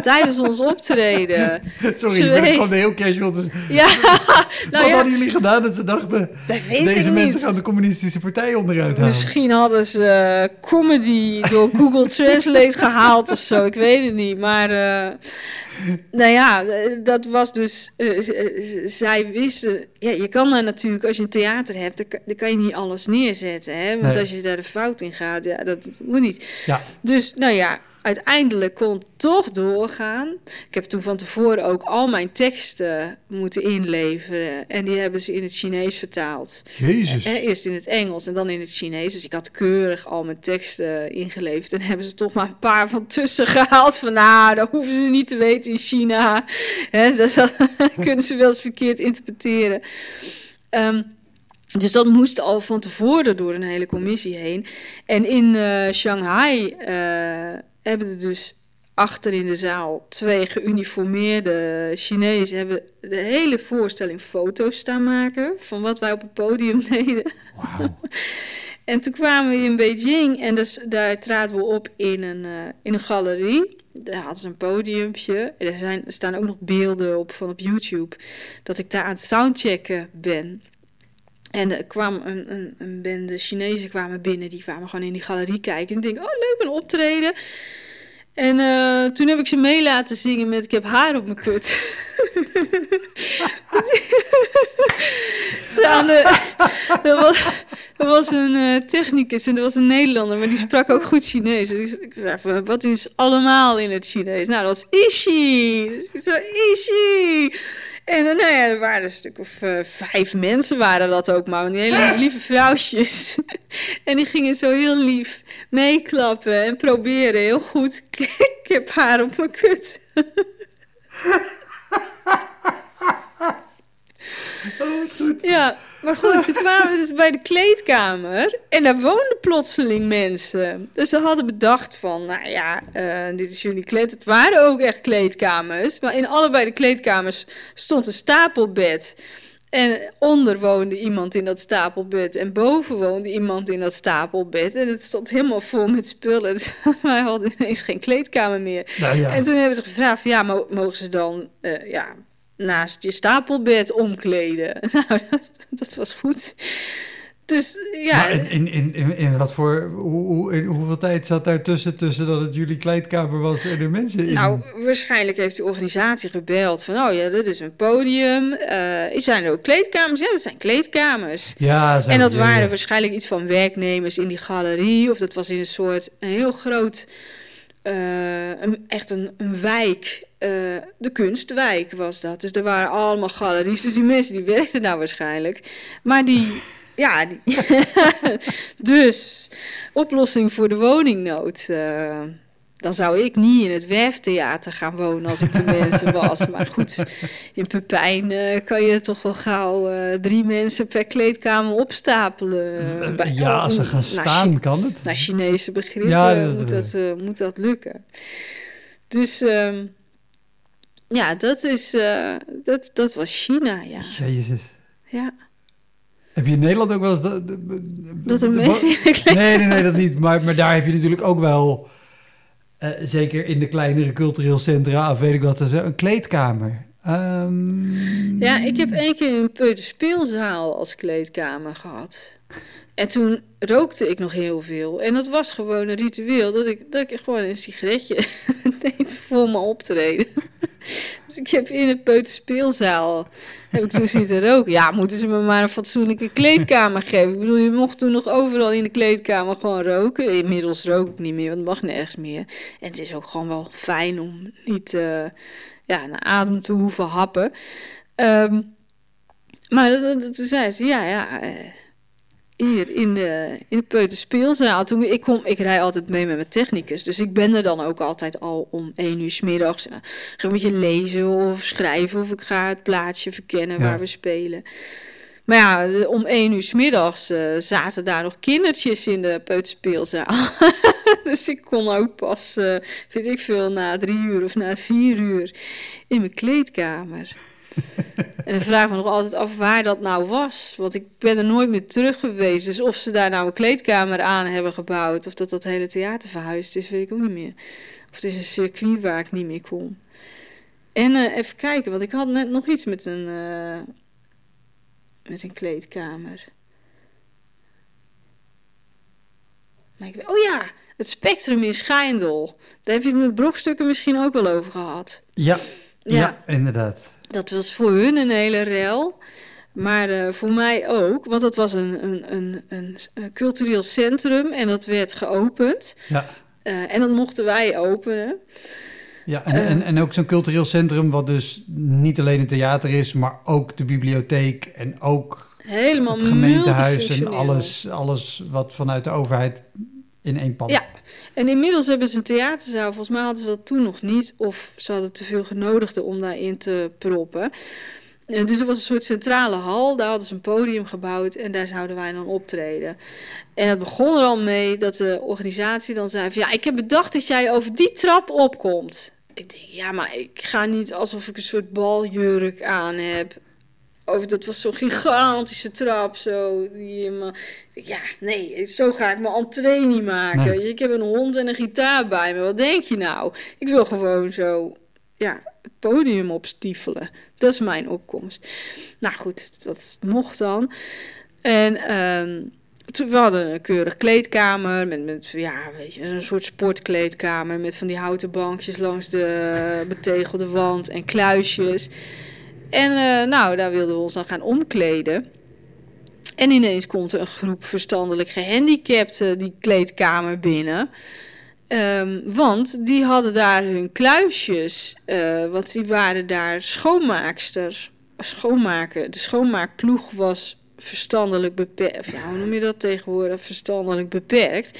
Tijdens ons optreden. Sorry, ik ben Twee. gewoon heel casual. Dus Ja, wat nou ja, hadden jullie gedaan dat ze dachten... dat deze mensen niet. gaan de communistische partij onderuit halen? Misschien hadden ze eh, comedy door Google Translate gehaald of zo. Ik weet het niet. Maar uh, nou ja, dat was dus. Uh, zij wisten. Ja, je kan daar natuurlijk, als je een theater hebt, dan kan, dan kan je niet alles neerzetten. Hè? Want nee. als je daar de fout in gaat, ja, dat, dat moet niet. Ja. Dus nou ja, uiteindelijk kon het toch doorgaan. Ik heb toen van tevoren ook al mijn teksten moeten inleveren. En die hebben ze in het Chinees vertaald. Jezus. Eh, eerst in het Engels en dan in het Chinees. Dus ik had keurig al mijn teksten ingeleverd. En hebben ze toch maar een paar van tussen gehaald. Van nou, dat hoeven ze niet te weten in China. Dat, dat kunnen ze wel eens verkeerd interpreteren. Um, dus dat moest al van tevoren door een hele commissie heen. En in uh, Shanghai uh, hebben er dus achter in de zaal twee geuniformeerde Chinezen hebben de hele voorstelling foto's staan maken van wat wij op het podium deden. Wow. en toen kwamen we in Beijing en dus, daar traden we op in een, uh, in een galerie. Daar hadden ze een podiumpje. Er, zijn, er staan ook nog beelden op van op YouTube dat ik daar aan het soundchecken ben. En er kwam een, een, een bende Chinezen kwamen binnen, die kwamen gewoon in die galerie kijken. En ik denk, oh leuk, een optreden. En uh, toen heb ik ze mee laten zingen met Ik heb haar op mijn kut. aan de, er, was, was een uh, technicus en er was een Nederlander, maar die sprak ook goed Chinees. Dus ik zei, wat is allemaal in het Chinees? Nou, dat was Ishi. Dus ik zo, Ishi. En uh, nou ja, er waren een stuk of uh, vijf mensen waren dat ook maar. Die hele lieve vrouwtjes. en die gingen zo heel lief meeklappen en proberen. Heel goed. ik heb haar op mijn kut. oh, goed. Ja, maar goed, toen kwamen dus bij de kleedkamer. En daar woonden plotseling mensen. Dus ze hadden bedacht van, nou ja, uh, dit is jullie kleed. Het waren ook echt kleedkamers. Maar in allebei de kleedkamers stond een stapelbed. En onder woonde iemand in dat stapelbed. En boven woonde iemand in dat stapelbed. En het stond helemaal vol met spullen. Dus wij hadden ineens geen kleedkamer meer. Nou ja. En toen hebben ze gevraagd, ja, mogen ze dan, uh, ja, naast je stapelbed omkleden. Nou, dat, dat was goed. Dus ja. Maar in, in, in, in wat voor, hoe, in hoeveel tijd zat daar tussen, tussen dat het jullie kleedkamer was en er mensen in? Nou, waarschijnlijk heeft de organisatie gebeld van, oh ja, dit is een podium. Uh, zijn er ook kleedkamers? Ja, dat zijn kleedkamers. Ja, zijn, en dat ja, waren ja. waarschijnlijk iets van werknemers in die galerie. Of dat was in een soort, een heel groot eh, een, echt een, een wijk. Eh, de kunstwijk was dat. Dus er waren allemaal galeries. Dus die mensen die werkten daar waarschijnlijk. Maar die. Ja, die, dus oplossing voor de woningnood. eh, dan zou ik niet in het Werftheater gaan wonen als ik de mensen was. Maar goed, in Pepijn eh, kan je toch wel gauw drie mensen per kleedkamer opstapelen. Bij- ja, als ze oh, gaan staan, kan het. naar Chinese begrippen Ja, dat- moet, dat, moet dat lukken. Dus ehm, ja, dat, is, eh, dat, dat was China, ja. Jezus. ja. Heb je in Nederland ook wel eens... Dat, Dat er mensen Nee, nee, nee, dat niet. Maar, maar daar heb je natuurlijk ook wel... eh, zeker in de kleinere cultureel centra, of weet ik wat, is een kleedkamer. Ehm, Ja, ik heb één keer een peuterspeelzaal als kleedkamer gehad. En toen rookte ik nog heel veel. En dat was gewoon een ritueel dat ik, dat ik gewoon een sigaretje voor mijn optreden. Dus ik heb in het peuterspeelzaal heb ik toen zitten roken. Ja, moeten ze me maar een fatsoenlijke kleedkamer geven. Ik bedoel, je mocht toen nog overal in de kleedkamer gewoon roken. Inmiddels rook ik niet meer, want het mag nergens meer. En het is ook gewoon wel fijn om niet eh, ja, naar adem te hoeven happen. Ehm, maar toen zei ze, ja, ja, eh, hier in de, in de peuterspeelzaal. Toen, ik, kom, ik rij altijd mee met mijn technicus, dus ik ben er dan ook altijd al om één uur 's middags. En dan ga ik een beetje lezen of schrijven of ik ga het plaatsje verkennen Ja. waar we spelen. Maar ja, om één uur 's middags eh, zaten daar nog kindertjes in de peuterspeelzaal. dus ik kon ook pas, eh weet ik veel, na drie uur of na vier uur in mijn kleedkamer. en dan vraag ik me nog altijd af waar dat nou was. Want ik ben er nooit meer terug geweest. Dus of ze daar nou een kleedkamer aan hebben gebouwd... of dat dat hele theater verhuisd is, weet ik ook niet meer. Of het is een circuit waar ik niet meer kom. En eh, even kijken, want ik had net nog iets met een, eh, met een kleedkamer. Maar ik, oh ja, het Spectrum in Schijndel. Daar heb je met brokstukken misschien ook wel over gehad. Ja, ja. Ja. inderdaad. Dat was voor hun een hele rel. Maar eh, voor mij ook. Want dat was een, een, een, een, eh, cultureel centrum. En dat werd geopend. Ja. Eh, en dat mochten wij openen. Ja, en, en, en ook zo'n cultureel centrum wat dus niet alleen een theater is, maar ook de bibliotheek en ook Helemaal het gemeentehuis en alles, alles wat vanuit de overheid in één pand. Ja. En inmiddels hebben ze een theaterzaal. Volgens mij hadden ze dat toen nog niet. Of ze hadden te veel genodigden om daarin te proppen. Eh, Dus er was een soort centrale hal. Daar hadden ze een podium gebouwd. En daar zouden wij dan optreden. En het begon er al mee dat de organisatie dan zei van... Ja, ik heb bedacht dat jij over die trap opkomt. Ik denk, ja, maar ik ga niet alsof ik een soort baljurk aan heb. Over, dat was zo'n gigantische trap, zo. Die me, ja, nee, zo ga ik mijn entree niet maken. Nee. Ik heb een hond en een gitaar bij me. Wat denk je nou? Ik wil gewoon zo, ja, het podium opstiefelen. Dat is mijn opkomst. Nou goed, dat mocht dan. En ehm, we hadden een keurig kleedkamer met, met ja, weet je, een soort sportkleedkamer met van die houten bankjes langs de betegelde wand en kluisjes. En eh, nou, daar wilden we ons dan gaan omkleden. En ineens komt er een groep verstandelijk gehandicapten die kleedkamer binnen. Ehm, want die hadden daar hun kluisjes, eh, want die waren daar schoonmaakster. Schoonmaken. De schoonmaakploeg was verstandelijk beperkt. Ja, hoe noem je dat tegenwoordig? Verstandelijk beperkt.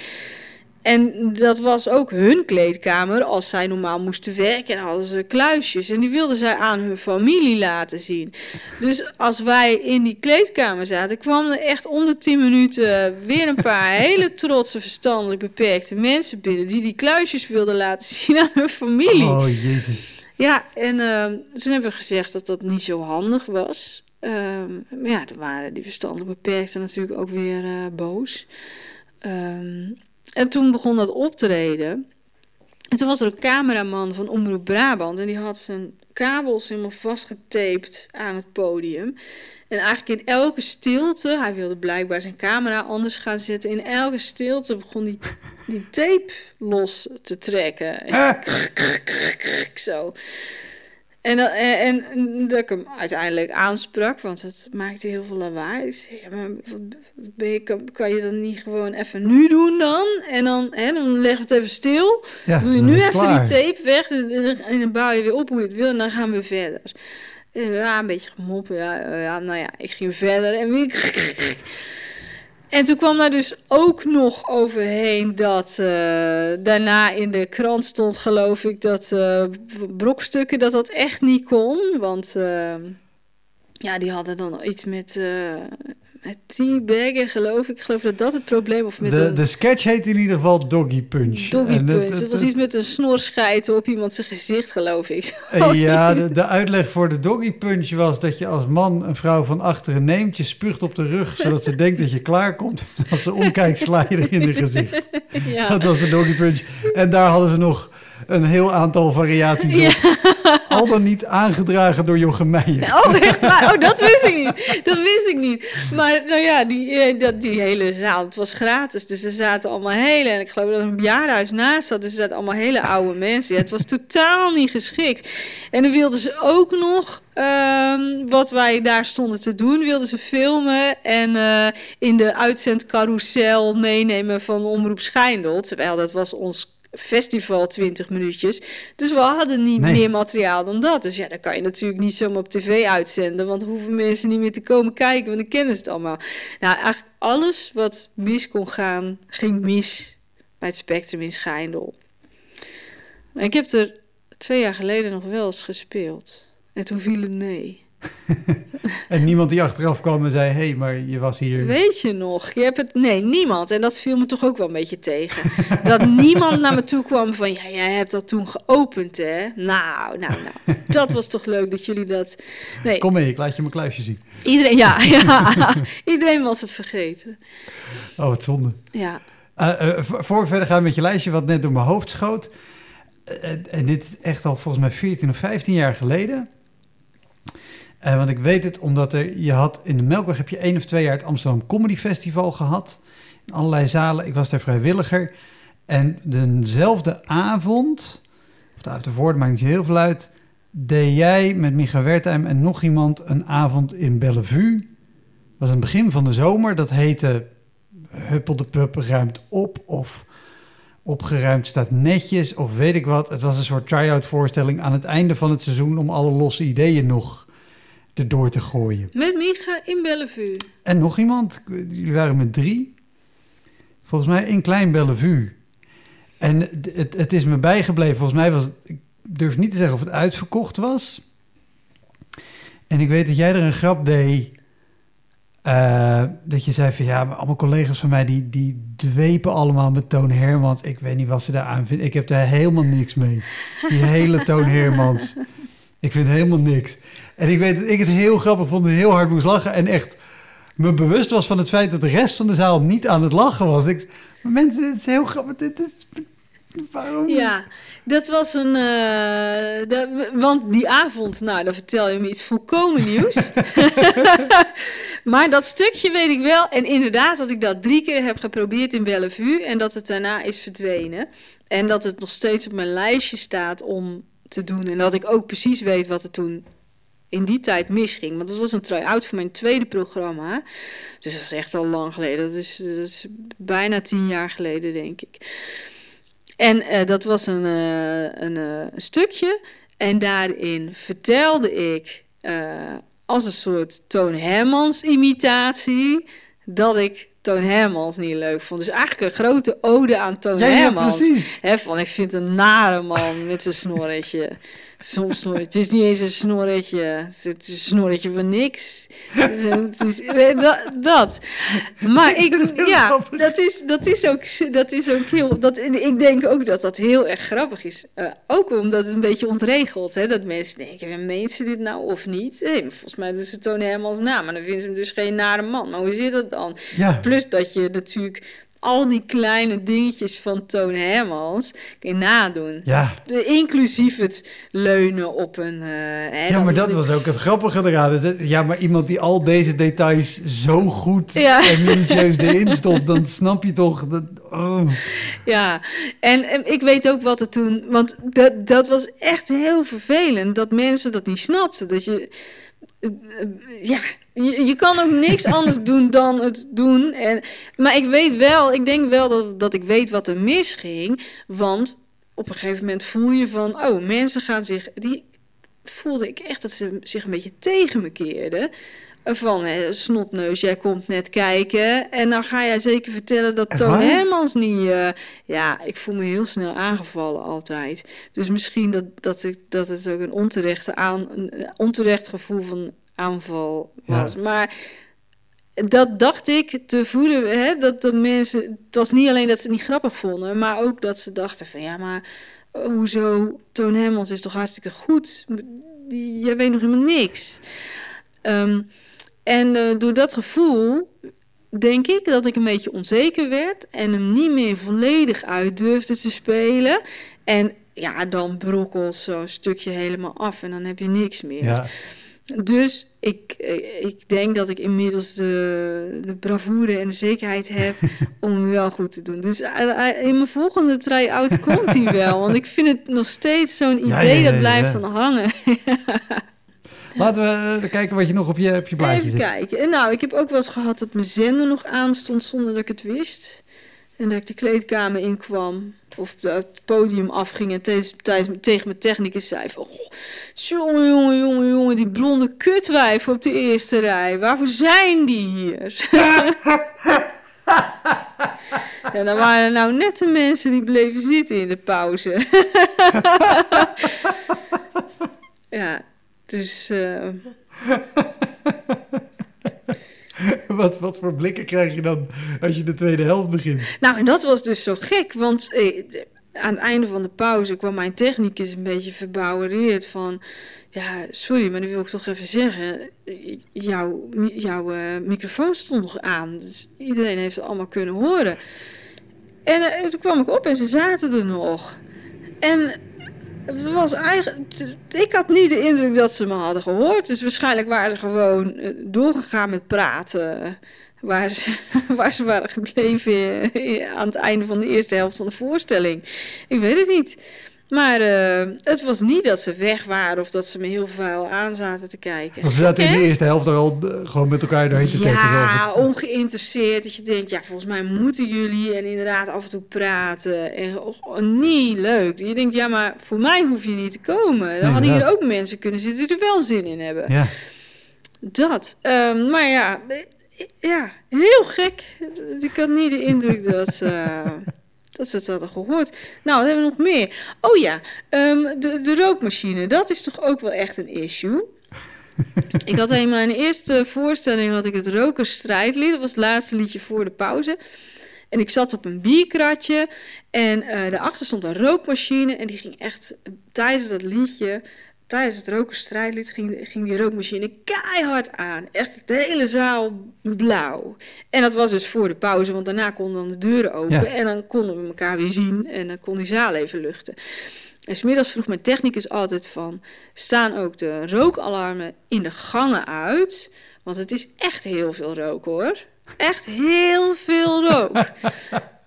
En dat was ook hun kleedkamer als zij normaal moesten werken. En hadden ze kluisjes. En die wilden zij aan hun familie laten zien. Dus als wij in die kleedkamer zaten, kwamen er echt om de 10 minuten weer een paar hele trotse, verstandelijk beperkte mensen binnen. die die kluisjes wilden laten zien aan hun familie. Oh, jezus. Ja, en ehm, toen hebben we gezegd dat dat niet zo handig was. Ehm, maar ja, dan waren die verstandelijk beperkten natuurlijk ook weer eh, boos. Ehm, en toen begon dat optreden. En toen was er een cameraman van Omroep Brabant. En die had zijn kabels helemaal vastgetaped aan het podium. En eigenlijk in elke stilte, hij wilde blijkbaar zijn camera anders gaan zetten. In elke stilte begon die, die tape los te trekken. En zo. En, dan- en, en dat ik hem uiteindelijk aansprak, want het maakte heel veel lawaai. Ik zei, ja, maar ben je, kan, kan je dat niet gewoon even nu doen dan? En dan, hè, dan leggen we het even stil. Ja, Doe je nu even klaar. die tape weg en, en dan bouw je weer op hoe je het wil en dan gaan we verder. En ja, een beetje gemoppen. Ja, eh, ja, nou ja, ik ging verder en weer... En toen kwam daar dus ook nog overheen dat eh, daarna in de krant stond, geloof ik, dat eh, brokstukken dat dat echt niet kon. Want eh, ja, die hadden dan iets met, eh met teabaggen, geloof ik. Ik geloof dat dat het probleem of met De, een de sketch heet in ieder geval Doggy Punch. doggy En het- punch. het- Het was iets met een snorscheiter op iemand zijn gezicht, geloof ik. Eh, ja, de, de uitleg voor de doggy punch was dat je als man een vrouw van achteren neemt, je spuugt op de rug, zodat ze denkt dat je klaar komt. En als ze omkijkt, sla je er in haar gezicht. ja. Dat was de doggy punch. En daar hadden ze nog een heel aantal variaties op. Al dan niet aangedragen door Jochem Meijer. Oh, echt waar? Oh, dat wist ik niet. Dat wist ik niet. Maar nou ja, die, eh, dat, die hele zaal, het was gratis. Dus er zaten allemaal hele, en ik geloof dat er een bejaardenhuis naast zat. Dus er zaten allemaal hele oude mensen. Ja, het was totaal niet geschikt. En dan wilden ze ook nog, ehm, wat wij daar stonden te doen, wilden ze filmen. En eh, in de uitzendcarousel meenemen van Omroep Schijndel. Terwijl dat was ons festival 20 minuutjes. Dus we hadden niet Nee. meer materiaal dan dat. Dus ja, dan kan je natuurlijk niet zomaar op tv uitzenden. Want hoeven mensen niet meer te komen kijken, want dan kennen ze het allemaal. Nou, eigenlijk alles wat mis kon gaan, ging mis bij het Spectrum in Schijndel. Ik heb er twee jaar geleden nog wel eens gespeeld. En toen viel het mee. En niemand die achteraf kwam en zei, hé, hey, maar je was hier. Weet je nog? Je hebt het. Nee, niemand. En dat viel me toch ook wel een beetje tegen. dat niemand naar me toe kwam van. Ja, jij hebt dat toen geopend, hè? Nou, nou, nou. Dat was toch leuk dat jullie dat. Nee, Kom mee, ik laat je mijn kluisje zien. iedereen. Ja, ja. Iedereen was het vergeten. Oh, wat zonde. Ja. Eh, voor we verder gaan met je lijstje, wat net door mijn hoofd schoot. Eh, en dit is echt al volgens mij 14 of 15 jaar geleden. Eh, want ik weet het omdat er, je had in de Melkweg heb je één of twee jaar het Amsterdam Comedy Festival gehad. In allerlei zalen. Ik was daar vrijwilliger. En dezelfde avond, of de avond ervoor, maakt niet heel veel uit, deed jij met Micha Wertheim en nog iemand een avond in Bellevue. Dat was aan het begin van de zomer. Dat heette Huppel de Pup ruimt op of opgeruimd staat netjes of weet ik wat. Het was een soort try-out voorstelling aan het einde van het seizoen om alle losse ideeën nog erdoor te gooien. Met Micha in Bellevue. En nog iemand, jullie waren met drie. Volgens mij in Klein Bellevue. En het, het is me bijgebleven. Volgens mij was het, ik durf niet te zeggen of het uitverkocht was. En ik weet dat jij er een grap deed. eh, dat je zei van ja, maar allemaal collega's van mij die, die dwepen allemaal met Toon Hermans. Ik weet niet wat ze daar aan vinden. Ik heb daar helemaal niks mee. Die hele Toon Hermans. Ik vind helemaal niks. En ik weet dat ik het heel grappig vond en heel hard moest lachen. En echt me bewust was van het feit dat de rest van de zaal niet aan het lachen was. Ik, mensen, dit is heel grappig. Dit is, waarom? Ja, dat was een. eh, dat- want die avond, nou, dan vertel je me iets volkomen nieuws. maar dat stukje weet ik wel. En inderdaad, dat ik dat drie keer heb geprobeerd in Bellevue. En dat het daarna is verdwenen. En dat het nog steeds op mijn lijstje staat om te doen. En dat ik ook precies weet wat er toen in die tijd misging. Want het was een try-out voor mijn tweede programma. Dus dat is echt al lang geleden. Dat is, dat bijna tien jaar geleden, denk ik. En eh, dat was een, eh, een eh, stukje. En daarin vertelde ik als een soort Toon Hermans imitatie dat ik Toon Hermans niet leuk vond. Dus eigenlijk een grote ode aan Toon Ja, ja, Hermans. precies. Hè, van ik vind een nare man met zijn snorretje. Soms snorretje. Het is niet eens een snorretje. Het is een snorretje van niks. Het is, een- het is dat, dat. Maar ik, ja, dat is, dat is ook, dat is ook heel. Dat, ik denk ook dat dat heel erg grappig is. Eh, ook omdat het een beetje ontregelt. Hè, dat mensen denken: meent ze dit nou of niet? Maar volgens mij doen ze Toon Hermans na. Maar dan vinden ze hem dus geen nare man. Maar hoe zit dat dan? Ja. Plus dat je natuurlijk al die kleine dingetjes van Toon Hermans kun je nadoen. Ja. De- Inclusief het leunen op een... hè, Ja, maar dat was ook het grappige eraan. Ja, maar iemand die al deze details zo goed Ja. en minutieus erin stopt, dan snap je toch dat... Oh. Ja, en, en ik weet ook wat er toen... Want dat, dat was echt heel vervelend, dat mensen dat niet snapten. Dat je... eh, eh, Ja, je, je kan ook niks anders doen dan het doen. En, maar ik weet wel, ik denk wel dat, dat ik weet wat er misging. Want op een gegeven moment voel je van... Oh, mensen gaan zich... Die voelde ik echt dat ze zich een beetje tegen me keerden. Van, hè, snotneus, jij komt net kijken. En dan ga jij zeker vertellen dat Toon? Hermans niet... eh, ja, ik voel me heel snel aangevallen altijd. Dus misschien dat, dat, ik, dat het ook een onterechte aan, een onterecht gevoel van aanval was. Maar dat dacht ik te voelen, hè, dat de mensen... Het was niet alleen dat ze het niet grappig vonden, maar ook dat ze dachten van... Ja, maar eh, hoezo? Toon Hermans is toch hartstikke goed? Jij weet nog helemaal niks. Ehm, en eh, door dat gevoel denk ik dat ik een beetje onzeker werd en hem niet meer volledig uit durfde te spelen. En ja, dan brokkelt zo'n stukje helemaal af en dan heb je niks meer. Ja. Dus ik, ik denk dat ik inmiddels de, de bravoure en de zekerheid heb om hem wel goed te doen. Dus eh, eh, in mijn volgende try-out komt hij wel. Want ik vind het nog steeds zo'n idee Ja, ja, ja, dat blijft dan hangen. Laten we eh, kijken wat je nog op je, op je blaadje Even zit. kijken. En nou, ik heb ook wel eens gehad dat mijn zender nog aanstond zonder dat ik het wist. En dat ik de kleedkamer inkwam of het podium afging en tegen mijn technicus zei van... "Goh, jongen, jongen, jongen, jongen, die blonde kutwijf op de eerste rij. Waarvoor zijn die hier? en dan waren er nou net de mensen die bleven zitten in de pauze. ja, dus... eh, Wat, wat voor blikken krijg je dan als je de tweede helft begint? Nou, en dat was dus zo gek, want eh, aan het einde van de pauze kwam mijn technicus een beetje verbouwereerd van... Ja, sorry, maar dan wil ik toch even zeggen, jouw, jouw eh, microfoon stond nog aan, dus iedereen heeft het allemaal kunnen horen. En eh, toen kwam ik op en ze zaten er nog. En was eigenlijk, ik had niet de indruk dat ze me hadden gehoord, dus waarschijnlijk waren ze gewoon eh, doorgegaan met praten waar ze, waar ze waren gebleven eh, aan het einde van de eerste helft van de voorstelling. Ik weet het niet. Maar eh, het was niet dat ze weg waren of dat ze me heel veel aan zaten te kijken. Want ze zaten in de eerste helft er al eh, gewoon met elkaar doorheen te. Ja, ik. ongeïnteresseerd. Dat je denkt, ja, volgens mij moeten jullie en inderdaad af en toe praten. En oh, niet leuk. Je denkt, ja, maar voor mij hoef je niet te komen. Dan Nee, hadden hier ook mensen kunnen zitten die er wel zin in hebben. Ja. Dat. Ehm, maar ja, eh, ja, heel gek. Ik had niet de indruk dat ze, dat ze het hadden gehoord. Nou, wat hebben we nog meer? Oh ja, ehm, de, de rookmachine. Dat is toch ook wel echt een issue? ik had in mijn eerste voorstelling had ik het rokersstrijdlied. Dat was het laatste liedje voor de pauze. En ik zat op een bierkratje en eh daarachter stond een rookmachine. En die ging echt eh, tijdens dat liedje, tijdens het rokersstrijdlied, ging, ging die rookmachine keihard aan. Echt de hele zaal blauw. En dat was dus voor de pauze, want daarna konden dan de deuren open. Ja. En dan konden we elkaar weer zien en dan kon die zaal even luchten. En smiddags vroeg mijn technicus altijd van... staan ook de rookalarmen in de gangen uit? Want het is echt heel veel rook, hoor. Echt heel veel rook.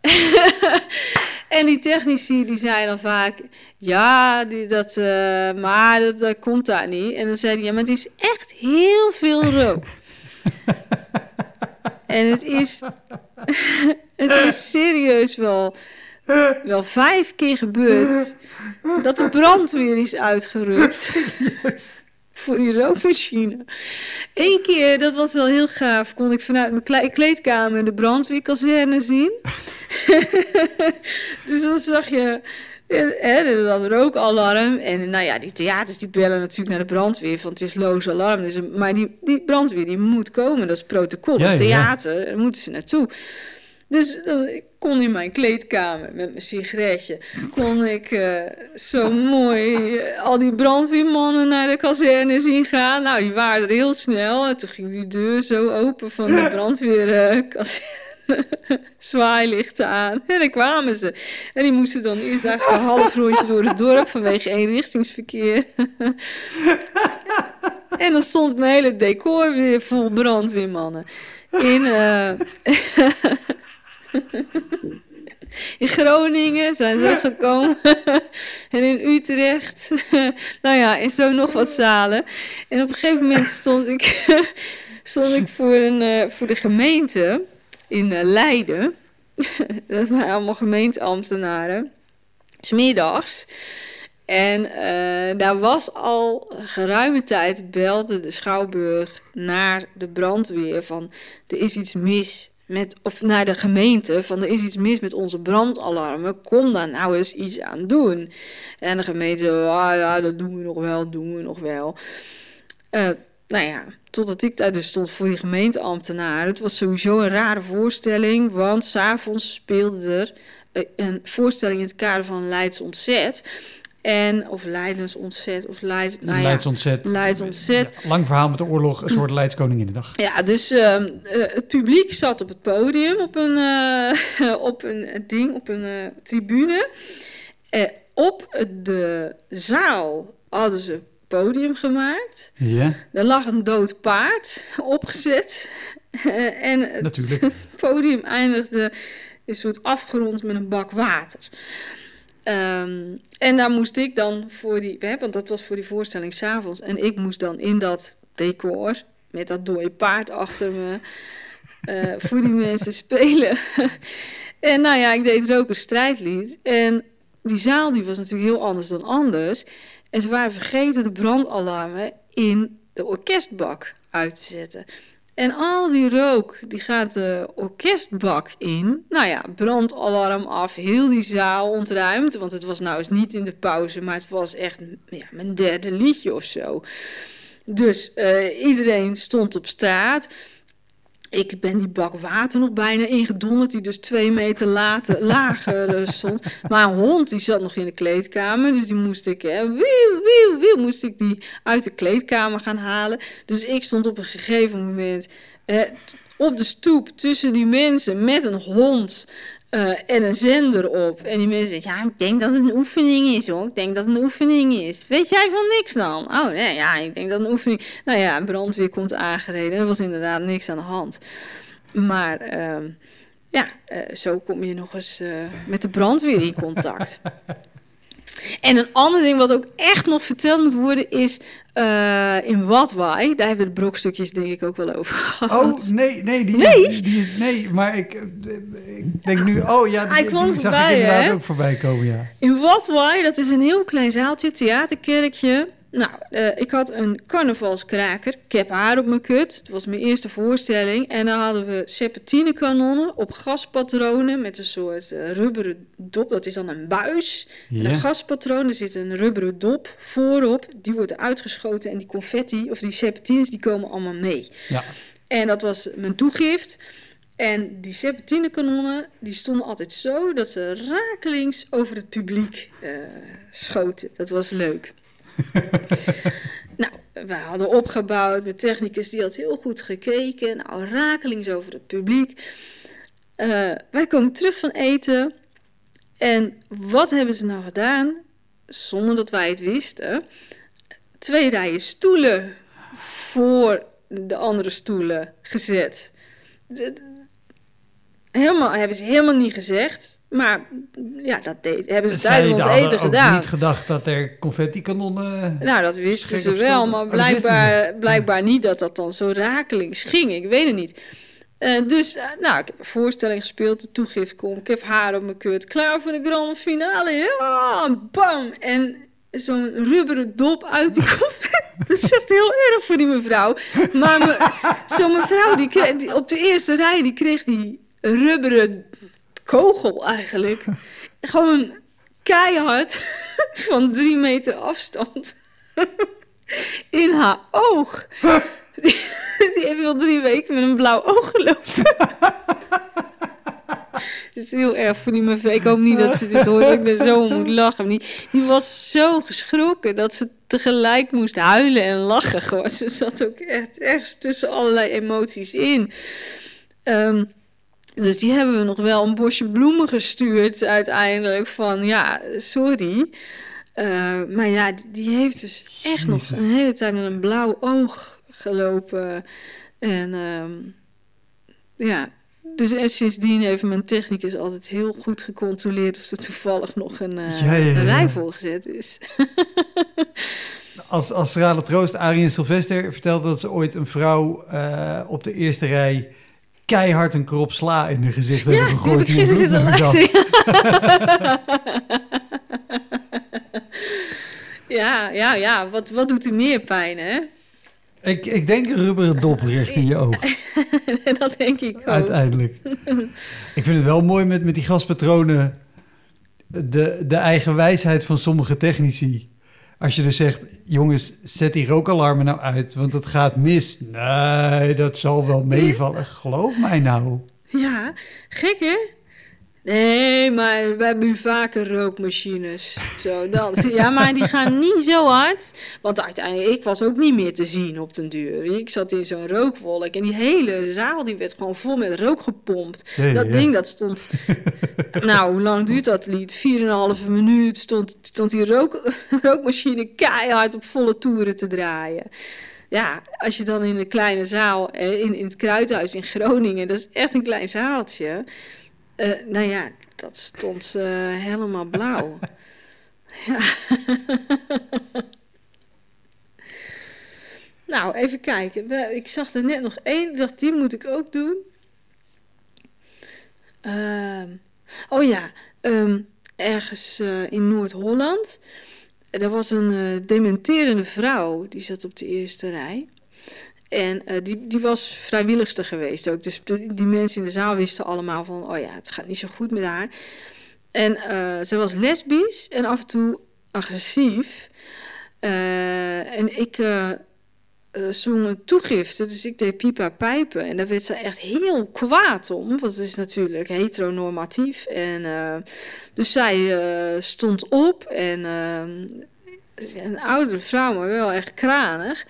en die technici die zeiden dan vaak... ja, die, dat, eh, maar dat, dat komt daar niet. En dan zei hij... ja, maar het is echt heel veel rook. en het is... het is serieus wel... wel vijf keer gebeurd... dat de brandweer is uitgerukt voor die rookmachine. Eén keer, dat was wel heel gaaf, kon ik vanuit mijn klei- kleedkamer de brandweerkazerne zien. dus dan zag je eh, hè, dat rookalarm. En nou ja, die theaters die bellen natuurlijk naar de brandweer, want het is loos alarm. Dus, maar die, die brandweer die moet komen, dat is protocol. Ja. theater, daar moeten ze naartoe. Dus dan, ik kon in mijn kleedkamer met mijn sigaretje, kon ik eh, zo mooi eh, al die brandweermannen naar de kazerne zien gaan. Nou, die waren er heel snel. En toen ging die deur zo open van de brandweerkazerne. zwaailichten aan. En dan kwamen ze. En die moesten dan eerst eigenlijk een half rondje door het dorp vanwege eenrichtingsverkeer. en dan stond mijn hele decor weer vol brandweermannen. In, eh, in Groningen zijn ze gekomen. en in Utrecht. nou ja, en zo nog wat zalen. En op een gegeven moment stond ik, stond ik voor, een, eh, voor de gemeente in eh, Leiden. dat waren allemaal gemeenteambtenaren. Smiddags. En eh, daar was al geruime tijd belde de Schouwburg naar de brandweer van er is iets mis met, of naar de gemeente van er is iets mis met onze brandalarmen, kom daar nou eens iets aan doen. En de gemeente, ah ja, dat doen we nog wel, doen we nog wel. Uh, nou ja, totdat ik daar dus stond voor die gemeenteambtenaren. Het was sowieso een rare voorstelling, want s'avonds speelde er eh, een voorstelling in het kader van Leids Ontzet. En, of Leidens ontzet, of Leids... Nou ja, Leids ontzet. Leids ontzet. lang verhaal met de oorlog, een soort Leidskoningin in de dag. Ja, dus uh, het publiek zat op het podium, op een, uh, op een ding, op een uh, tribune. op de zaal hadden ze podium gemaakt. Ja. Er lag een dood paard opgezet. en het Natuurlijk. podium eindigde een soort afgerond met een bak water. Um, en daar moest ik dan voor die, hè, want dat was voor die voorstelling s'avonds. En ik moest dan in dat decor, met dat dode paard achter me, uh, voor die mensen spelen. en nou ja, ik deed er ook een strijdlied. En die zaal die was natuurlijk heel anders dan anders. En ze waren vergeten de brandalarmen in de orkestbak uit te zetten. En al die rook, die gaat de orkestbak in. Nou ja, brandalarm af, heel die zaal ontruimd. Want het was nou eens niet in de pauze, maar het was echt ja, mijn derde liedje of zo. Dus uh, iedereen stond op straat. Ik ben die bak water nog bijna ingedonderd, die dus twee meter later, lager uh, stond. Maar een hond die zat nog in de kleedkamer, dus die moest ik, hè, wieuw, wieuw, wieuw, moest ik die uit de kleedkamer gaan halen. Dus ik stond op een gegeven moment uh, op de stoep tussen die mensen met een hond. Uh, en een zender op. En die mensen zeggen, ja, ik denk dat het een oefening is hoor. Ik denk dat het een oefening is. Weet jij van niks dan? Oh nee, ja, ik denk dat het een oefening... Nou ja, brandweer komt aangereden. Er was inderdaad niks aan de hand. Maar uh, ja, uh, zo kom je nog eens uh, met de brandweer in contact. En een ander ding wat ook echt nog verteld moet worden is uh, in Watwaai. Daar hebben we de brokstukjes denk ik ook wel over gehad. Oh, nee, nee. Die, nee? Die, die, nee, maar ik, ik denk nu, oh ja, die, Hij kwam die voorbij, zag ik inderdaad hè? ook voorbij komen, ja. In Watwaai, dat is een heel klein zaaltje, theaterkerkje. Nou, uh, ik had een carnavalskraker. Ik heb haar op mijn kut. Het was mijn eerste voorstelling. En dan hadden we serpentinekanonnen op gaspatronen met een soort uh, rubberen dop. Dat is dan een buis. Ja. En een gaspatroon, er zit een rubberen dop voorop. Die wordt uitgeschoten en die confetti of die serpentines die komen allemaal mee. Ja. En dat was mijn toegift. En die serpentinekanonnen, die stonden altijd zo dat ze rakelings over het publiek uh, schoten. Dat was leuk. nou, wij hadden opgebouwd met technicus, die had heel goed gekeken. Nou, rakelings over het publiek. Uh, wij komen terug van eten. En wat hebben ze nou gedaan? Zonder dat wij het wisten. Twee rijen stoelen voor de andere stoelen gezet. Helemaal, hebben ze helemaal niet gezegd. Maar ja, dat deed, hebben ze tijdens ons eten gedaan. Ik niet gedacht dat er confetti-kanonnen... Nou, dat wisten ze wel, maar blijkbaar, oh, blijkbaar niet dat dat dan zo rakelings ging. Ik weet het niet. Uh, dus, uh, nou, ik heb een voorstelling gespeeld, de toegift komt. Ik heb haar op mijn kut, klaar voor de grande finale. Ja, bam! En zo'n rubberen dop uit die confetti. Dat is echt heel erg voor die mevrouw. Maar me, zo'n mevrouw, die, kreeg, die op de eerste rij, die kreeg die rubberen kogel eigenlijk. Gewoon keihard van drie meter afstand in haar oog. Die, die heeft al drie weken met een blauw oog gelopen. Het is heel erg voor die mevrouw. Ik hoop niet dat ze dit hoort. Ik ben zo moet lachen. Die, die was zo geschrokken dat ze tegelijk moest huilen en lachen. Gewoon. Ze zat ook echt ergens tussen allerlei emoties in. Um, Dus die hebben we nog wel een bosje bloemen gestuurd uiteindelijk van ja, sorry. Uh, maar ja, die heeft dus echt nog een hele tijd met een blauw oog gelopen. En um, ja, dus en sindsdien heeft mijn technicus altijd heel goed gecontroleerd of er toevallig nog een, uh, ja, ja, ja. een rij volgezet is. als, als Strale Troost, Arie Sylvester vertelde dat ze ooit een vrouw uh, op de eerste rij keihard een krop sla in de gezicht hebben gegooid. Ja, die zitten luisteren. ja, ja, ja. Wat, wat doet er meer pijn, hè? Ik, ik denk een rubberen dop recht in je oog. dat denk ik ook. Uiteindelijk. ik vind het wel mooi met, met die gaspatronen... De, de eigen wijsheid van sommige technici. Als je dus zegt, jongens, zet die rookalarmen nou uit, want het gaat mis. Nee, dat zal wel meevallen. Geloof mij nou. Ja, gek hè? Nee, maar we hebben nu vaker rookmachines. Zo, dat. Ja, maar die gaan niet zo hard. Want uiteindelijk, ik was ook niet meer te zien op den duur. Ik zat in zo'n rookwolk en die hele zaal die werd gewoon vol met rook gepompt. dat ding, dat stond... nou, hoe lang duurt dat lied? 4,5 minuut stond, stond die rook, rookmachine keihard op volle toeren te draaien ja, als je dan in een kleine zaal, eh, in, in het Kruidhuis in Groningen, dat is echt een klein zaaltje. Uh, nou ja, dat stond uh, helemaal blauw. ja. nou, even kijken. Ik zag er net nog één. Ik dacht, die moet ik ook doen. Uh, oh ja, um, ergens uh, in Noord-Holland. Er was een dementerende vrouw. Die zat op de eerste rij. En uh, die, die was vrijwilligste geweest ook. Dus die mensen in de zaal wisten allemaal van... oh ja, het gaat niet zo goed met haar. En uh, ze was lesbisch en af en toe agressief. Uh, en ik zong een toegifte, dus ik deed pipa pijpen. En daar werd ze echt heel kwaad om, want het is natuurlijk heteronormatief. En, dus zij stond op en een oudere vrouw, maar wel echt kranig...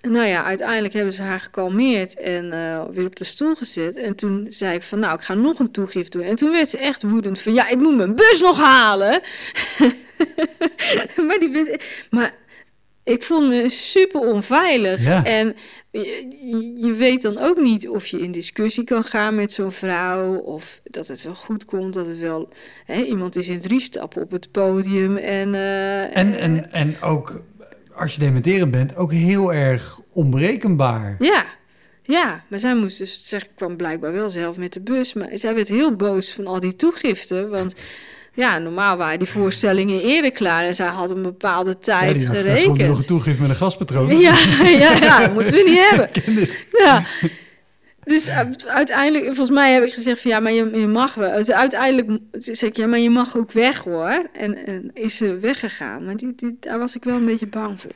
Nou ja, uiteindelijk hebben ze haar gekalmeerd en uh, weer op de stoel gezet. En toen zei ik van, nou, ik ga nog een toegift doen. En toen werd ze echt woedend van, ja, ik moet mijn bus nog halen. maar, die maar ik voelde me super onveilig. Ja. En je, je, weet dan ook niet of je in discussie kan gaan met zo'n vrouw. Of dat het wel goed komt, dat het wel... Hè, iemand is in drie stappen op het podium en... Uh, en, en, en ook als je dementerend bent, ook heel erg onberekenbaar. Ja, ja, maar zij moest dus, zeg, kwam blijkbaar wel zelf met de bus. Maar zij werd heel boos van al die toegiften. Want ja, normaal waren die voorstellingen eerder klaar en zij had een bepaalde tijd ja, die gerekend. nog een toegift met een gaspatroon. Ja, ja, ja, dat moeten we niet hebben. Ja. Dus eh, uiteindelijk, volgens mij heb ik gezegd van ja, maar je, mag wel. Dus uiteindelijk zeg ik ja, maar je mag ook weg hoor. En, en is ze weggegaan. Maar die, daar was ik wel een beetje bang voor.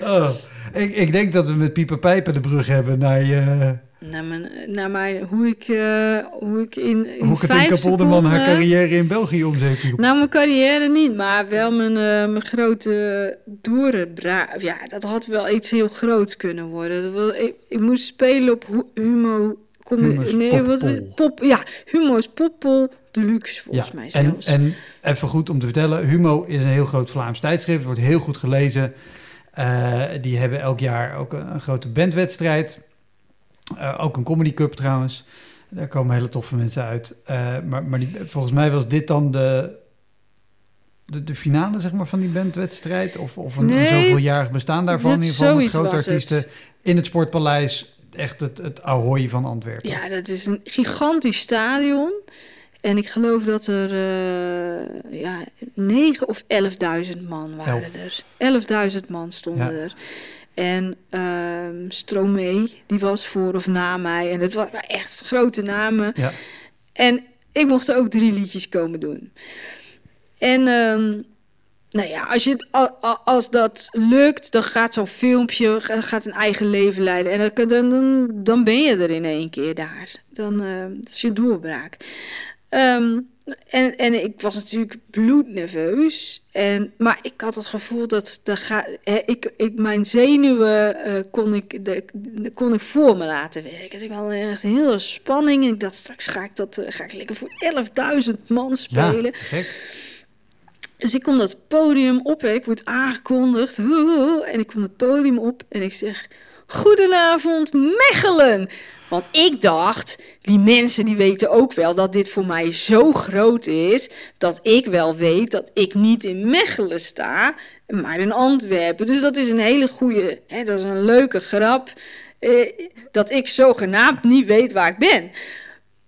oh, ik, ik denk dat we met Pieper Pijpen de brug hebben naar je naar, mijn, naar mijn, hoe, ik, uh, hoe ik in, in Hoe ik het in Kapolderman haar carrière in België omzet. Nou, mijn carrière niet, maar wel mijn, uh, mijn grote doorbraak. Ja, dat had wel iets heel groots kunnen worden. Ik, ik moest spelen op Humo... Kom, nee, wat pop, ja, Humo is Poppel Deluxe, volgens mij zelfs. En, en even goed om te vertellen, Humo is een heel groot Vlaams tijdschrift, wordt heel goed gelezen. Uh, die hebben elk jaar ook een, een grote bandwedstrijd. Uh, ook een comedy cup trouwens. Daar komen hele toffe mensen uit. Uh, maar maar die, volgens mij was dit dan de, de, de, finale zeg maar, van die bandwedstrijd? Of, of een, nee, een zoveeljarig bestaan daarvan? In ieder geval met grote artiesten het. in het Sportpaleis. Echt het, het Ahoy van Antwerpen. Ja, dat is een gigantisch stadion. En ik geloof dat er uh, ja, 9 of 11.000 man waren Elf. er. 11.000 man stonden ja. er. En um, Stromae, die was voor of na mij. En het waren echt grote namen. Ja. En ik mocht ook drie liedjes komen doen. En um, nou ja, als, je, als dat lukt, dan gaat zo'n filmpje gaat een eigen leven leiden. En dan, dan, dan ben je er in één keer daar. Dan uh, dat is je doorbraak. Um, en, en ik was natuurlijk bloednerveus. En, maar ik had het gevoel dat de ga, hè, ik, ik, mijn zenuwen uh, kon, ik, de, de, kon ik voor me laten werken. Dus ik had echt een hele spanning. En ik dacht, straks ga ik, dat, uh, ga ik lekker voor 11.000 man spelen. Ja, dus ik kom dat podium op, ik word aangekondigd. En ik kom het podium op en ik zeg... Goedenavond, Mechelen! Want ik dacht, die mensen die weten ook wel dat dit voor mij zo groot is, dat ik wel weet dat ik niet in Mechelen sta, maar in Antwerpen. Dus dat is een hele goede, hè, dat is een leuke grap, eh, dat ik zogenaamd niet weet waar ik ben.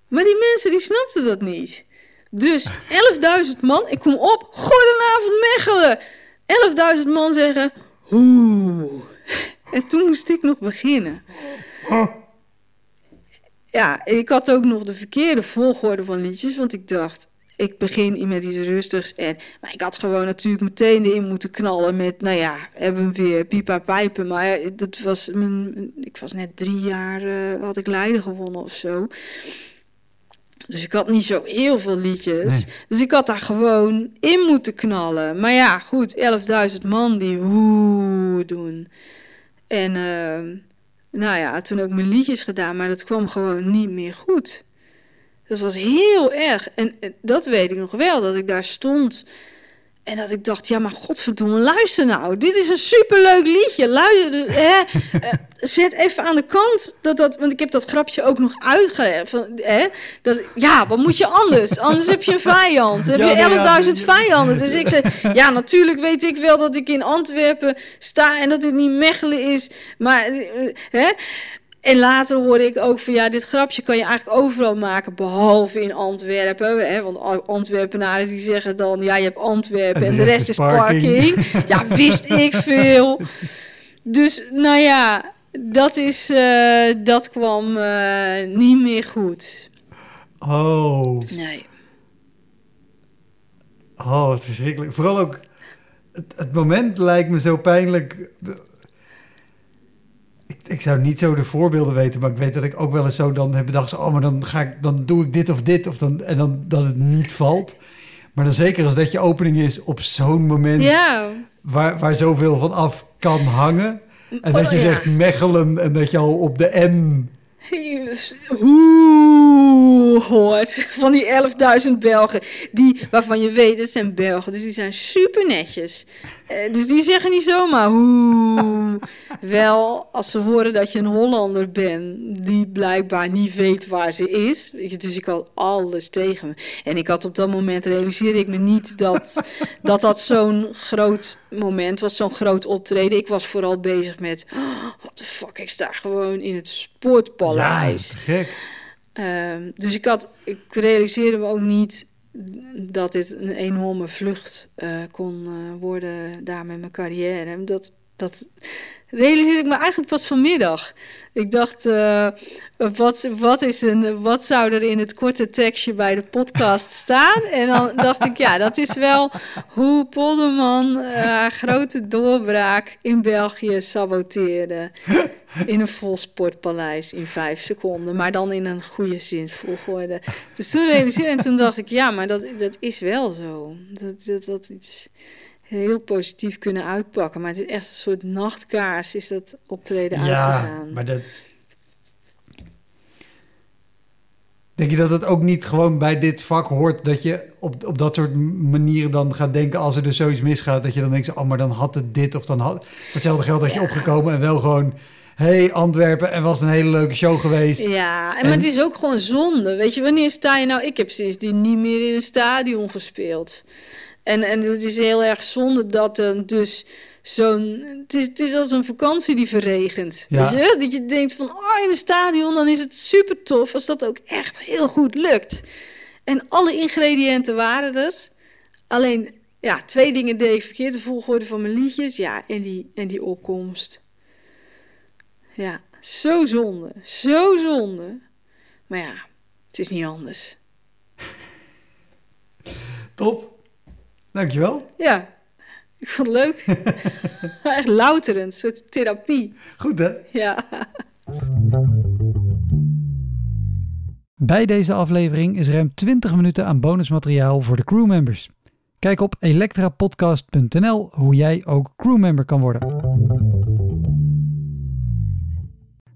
Maar die mensen die snapten dat niet. Dus 11.000 man, ik kom op, goedenavond Mechelen. 11.000 man zeggen, hoe. En toen moest ik nog beginnen ja, ik had ook nog de verkeerde volgorde van liedjes, want ik dacht, ik begin met iets rustigs. En, maar ik had gewoon natuurlijk meteen in moeten knallen met, nou ja, hebben we weer pipa pijpen. Maar dat was mijn, ik was net drie jaar, uh, had ik Leiden gewonnen of zo. Dus ik had niet zo heel veel liedjes. Dus ik had daar gewoon in moeten knallen. Maar ja, goed, 11.000 man die woe doen. En... Uh, nou ja, toen ook mijn liedjes gedaan, maar dat kwam gewoon niet meer goed. Dat was heel erg. En, dat weet ik nog wel, dat ik daar stond en dat ik dacht, ja, maar godverdomme, luister nou. Dit is een superleuk liedje. Luister, hè, eh, zet even aan de kant dat dat... Want ik heb dat grapje ook nog uitgelegd. Dat, ja, wat moet je anders? Anders heb je een vijand. Dan heb je 11.000 vijanden. Dus ik zei, ja, natuurlijk weet ik wel dat ik in Antwerpen sta... en dat dit niet Mechelen is. Maar, eh, hè... En later hoorde ik ook van ja, dit grapje kan je eigenlijk overal maken, behalve in Antwerpen. Hè? Want Antwerpenaren die zeggen dan, ja, je hebt Antwerpen en, de rest is parking. Ja, wist ik veel. Dus nou ja, dat, is, uh, dat kwam uh, niet meer goed. Oh. Nee. Oh, wat verschrikkelijk. Vooral ook, het, het moment lijkt me zo pijnlijk ik zou niet zo de voorbeelden weten, maar ik weet dat ik ook wel eens zo dan heb bedacht, oh, maar dan ga ik, dan doe ik dit of dit, of dan, en dan dat het niet valt. Maar dan zeker als dat je opening is op zo'n moment ja. waar, waar zoveel van af kan hangen. En dat je oh, zegt Mechelen en dat je al op de N hoe hoort van die 11.000 Belgen, die, waarvan je weet het zijn Belgen, dus die zijn super netjes. Uh, dus die zeggen niet zomaar hoe. Wel, als ze horen dat je een Hollander bent, die blijkbaar niet weet waar ze is. Dus ik had alles tegen me. En ik had op dat moment realiseerde ik me niet dat dat, dat zo'n groot moment was, zo'n groot optreden. Ik was vooral bezig met, oh, the fuck, ik sta gewoon in het sportpaleis. Ja, gek. Um, dus ik, had, ik realiseerde me ook niet dat dit een enorme vlucht uh, kon uh, worden daar met mijn carrière. Dat, dat realiseerde ik me eigenlijk pas vanmiddag. Ik dacht, uh, wat, wat, is een, wat zou er in het korte tekstje bij de podcast staan? En dan dacht ik, ja, dat is wel hoe Polderman haar grote doorbraak in België saboteerde. In een vol sportpaleis in vijf seconden, maar dan in een goede zin volgorde. Dus toen realiseerde en toen dacht ik, ja, maar dat, dat is wel zo. Dat, dat, dat iets heel positief kunnen uitpakken. Maar het is echt een soort nachtkaars is dat optreden ja, uitgegaan. maar dat... Denk je dat het ook niet gewoon bij dit vak hoort dat je op, op dat soort manieren dan gaat denken als er dus zoiets misgaat, dat je dan denkt, oh, maar dan had het dit of dan had hetzelfde geld had je opgekomen en wel gewoon hey Antwerpen en was een hele leuke show geweest. Ja, en, maar het is ook gewoon zonde. Weet je, wanneer sta je nou... Ik heb sindsdien niet meer in een stadion gespeeld. En, en het is heel erg zonde dat er dus zo'n... Het is, het is als een vakantie die verregent. Ja. Weet je? Dat je denkt van, oh, in een stadion, dan is het super tof als dat ook echt heel goed lukt. En alle ingrediënten waren er. Alleen, ja, twee dingen deed ik verkeerd. De volgorde van mijn liedjes, ja, en die, en die opkomst. Ja, zo zonde. Zo zonde. Maar ja, het is niet anders. Top. Dankjewel. Ja, ik vond het leuk. Echt louterend, een soort therapie. Goed hè? Ja. Bij deze aflevering is ruim 20 minuten aan bonusmateriaal voor de crewmembers. Kijk op elektrapodcast.nl hoe jij ook crewmember kan worden.